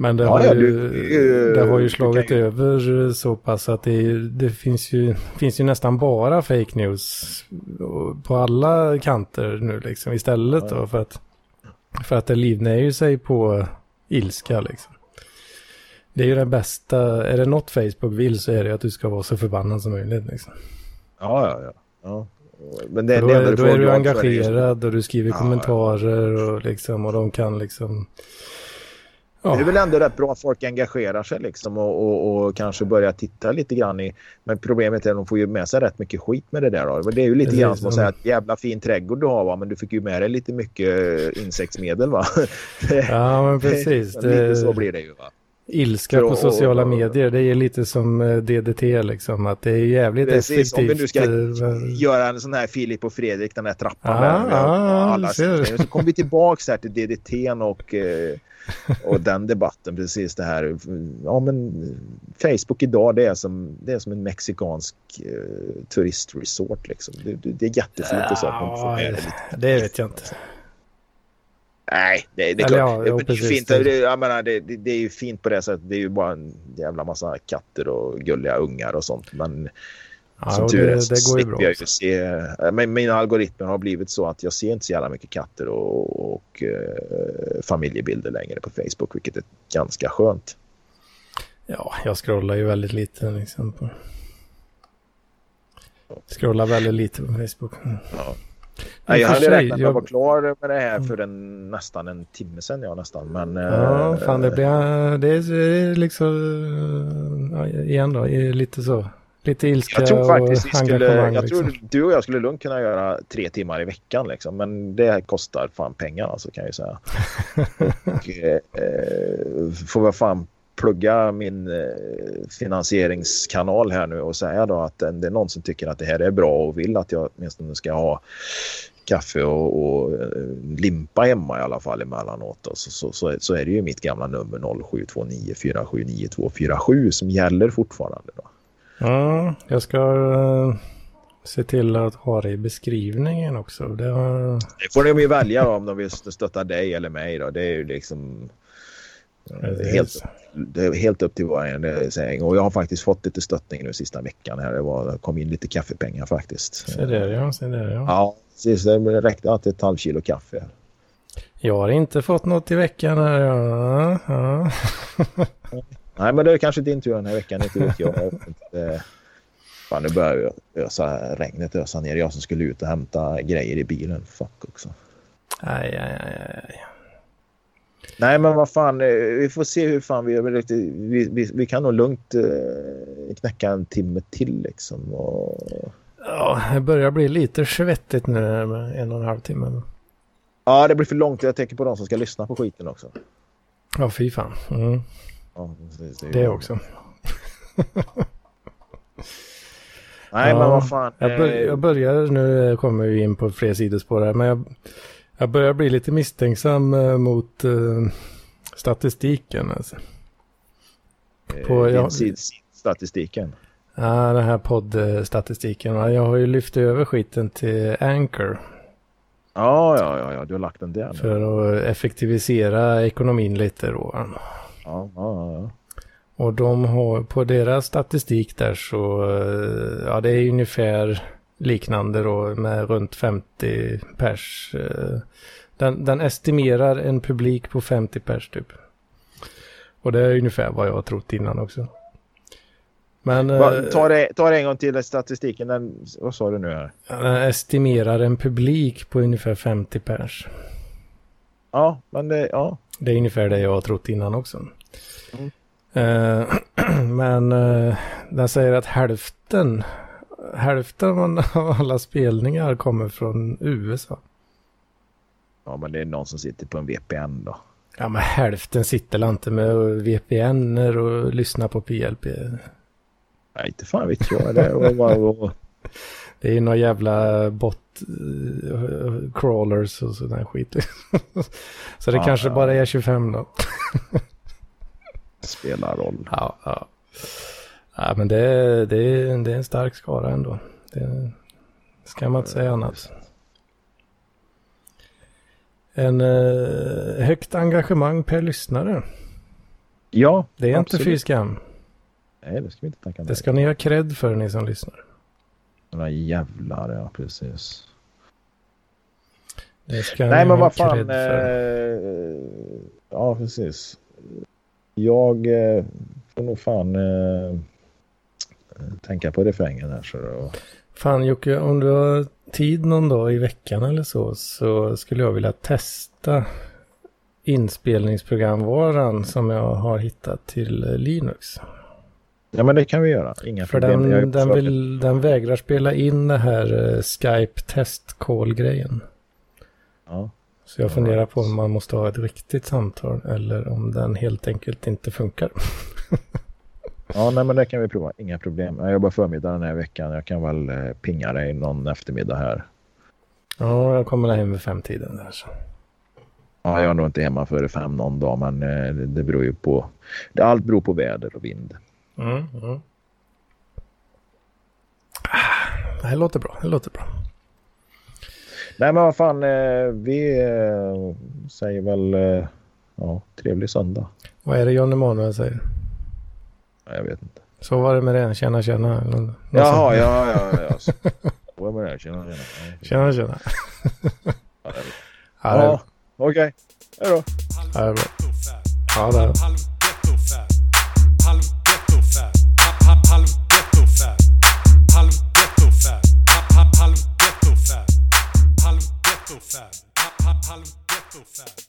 Men det, ja, har, ja, ju, du, det har ju slagit över så pass att det, det, finns, ju, finns ju nästan bara fake news på alla kanter nu liksom istället ja. då för att, för att det livnär ju sig på ilska liksom. Det är ju det bästa, är det något Facebook vill så är det att du ska vara så förbannad som möjligt liksom. Ja, ja, ja. ja. Men det, då är, då är du engagerad och du skriver kommentarer och liksom och de kan liksom Ja. Det är väl ändå rätt bra att folk engagerar sig liksom och, och, och, kanske börjar titta lite grann i... Men problemet är att de får ju med sig rätt mycket skit med det där. Då. Det är ju lite grann som att säga att jävla fin trädgård du har va, men du fick ju med dig lite mycket insektsmedel va. Ja men precis. Lite så blir det ju va. Ilska på sociala medier, det är lite som eh, DDT liksom, att det är jävligt Precis, effektivt. Om vi nu ska eh, göra en sån här Filip och Fredrik, den här trappan ah, där. Ah, alla så kommer vi tillbaka här till DDT och eh, och den debatten, precis det här. Ja, men Facebook idag, det är som, det är som en mexikansk turistresort. Liksom. Det, det, är jättefint och så. Ja, det, det vet jag inte. Nej, det, det, ja, är fint. Det, jag menar, det, det, är ju fint på det sättet. Det är ju bara en jävla massa katter och gulliga ungar och sånt. Men Ja, Som tur är så det, går ju bra. Jag ju se, eh, men mina algoritmer har blivit så att jag ser inte så jävla mycket katter och, och uh, familjebilder längre på Facebook, vilket är ganska skönt. Ja, jag scrollar ju väldigt lite liksom. På... Scrollar väldigt lite på Facebook. Ja. Nej, jag hade räknat med att jag... vara klar med det här för en, nästan en timme sedan. Ja, nästan. Men, ja, äh, fan det blir det är liksom ja, igen då, lite så Lite ilska jag tror faktiskt och vi skulle, Jag liksom. tror du och jag skulle lugnt kunna göra tre timmar i veckan. Liksom, men det kostar fan pengar alltså kan jag ju säga. och, eh, får väl fan plugga min eh, finansieringskanal här nu och säga då att det är någon som tycker att det här är bra och vill att jag åtminstone ska ha kaffe och, och eh, limpa hemma i alla fall emellanåt. Så, så, så, så är det ju mitt gamla nummer 0729479247 som gäller fortfarande. Då. Ja, jag ska se till att ha det i beskrivningen också. Det, har... det får de ju välja om de vill stötta dig eller mig. Då. Det är ju liksom helt, det är helt upp till varje säng. Och jag har faktiskt fått lite stöttning nu sista veckan. Här. Det, var, det kom in lite kaffepengar faktiskt. Se där ja, se där ja. Ja, precis. Det räckte till ett halvt kilo kaffe. Jag har inte fått något i veckan här. Ja, ja. Nej, men det är kanske din tur den här veckan, inte vet jag. jag inte, fan, nu börjar ösa, regnet ösa ner. Jag som skulle ut och hämta grejer i bilen. Fuck också. Aj, aj, aj, aj. Nej, men vad fan, eh, vi får se hur fan vi. Vi, vi, vi kan nog lugnt eh, knäcka en timme till liksom. Och... Ja, det börjar bli lite svettigt nu med en och en halv timme. Ja, det blir för långt. Jag tänker på de som ska lyssna på skiten också. Ja, fy fan. Mm. Ja, precis, det, det också. Nej, ja, men vad fan. Jag, bör, jag börjar, nu kommer vi in på fler sidospår här, men jag, jag börjar bli lite misstänksam eh, mot uh, statistiken. Alltså. Eh, på, jag, statistiken? Ja, den här poddstatistiken. Jag har ju lyft över skiten till Anchor. Ja, ja, ja, ja, du har lagt den där. För att effektivisera ekonomin lite då. Ja, ja, ja. Och de har på deras statistik där så, eh, ja det är ungefär liknande då med runt 50 pers. Eh, den, den estimerar en publik på 50 pers typ. Och det är ungefär vad jag har trott innan också. Men, eh, ta, det, ta det en gång till statistiken. Den, vad sa du nu här? Den estimerar en publik på ungefär 50 pers. Ja, men det, ja. Det är ungefär det jag har trott innan också. Mm. Uh, men den säger att hälften, hälften av alla spelningar kommer från USA. Ja, men det är någon som sitter på en VPN då. Ja, men hälften sitter inte med VPN och lyssnar på PLP. Nej, inte fan vet jag. Det, det är några jävla bot uh, crawlers och sådär skit. så det ja, kanske ja. bara är 25 då. Spelar roll. Ja, ja. Ja men det, det, det är en stark skara ändå. Det ska man inte säga annat. En uh, högt engagemang per lyssnare. Ja, Det är absolut. inte fy skam. Nej, det ska vi inte tacka Det ska ni ha cred för, ni som lyssnar. Några jävlar, ja precis. Det Nej, men vad fan. Eh, ja, precis. Jag eh, får nog fan eh, tänka på refrängen här. Så då. Fan Jocke, om du har tid någon dag i veckan eller så så skulle jag vilja testa inspelningsprogramvaran som jag har hittat till Linux. Ja men det kan vi göra, inga För problem. den, den, vill, den vägrar spela in det här uh, Skype test call grejen. Ja. Så jag funderar på om man måste ha ett riktigt samtal eller om den helt enkelt inte funkar. ja, nej men det kan vi prova. Inga problem. Jag jobbar förmiddag den här veckan. Jag kan väl eh, pinga dig någon eftermiddag här. Ja, jag kommer hem vid femtiden där så. Ja, jag är nog inte hemma före fem någon dag, men eh, det beror ju på. Det, allt beror på väder och vind. Mm, mm. Det här låter bra. Det låter bra. Nej, men vad fan. Eh, vi säger väl ja, trevlig söndag. Vad är det John Emanuel säger? Jag vet inte. Så var det med det. Tjena, tjena. Jaha, ja, ja, ja. Så var det med det. Tjena, tjena. Tjena, tjena. ja, ja okej. Okay. Hej då. Ja, det är bra. Ja, det är halv ghetto fab, halv ghetto fab.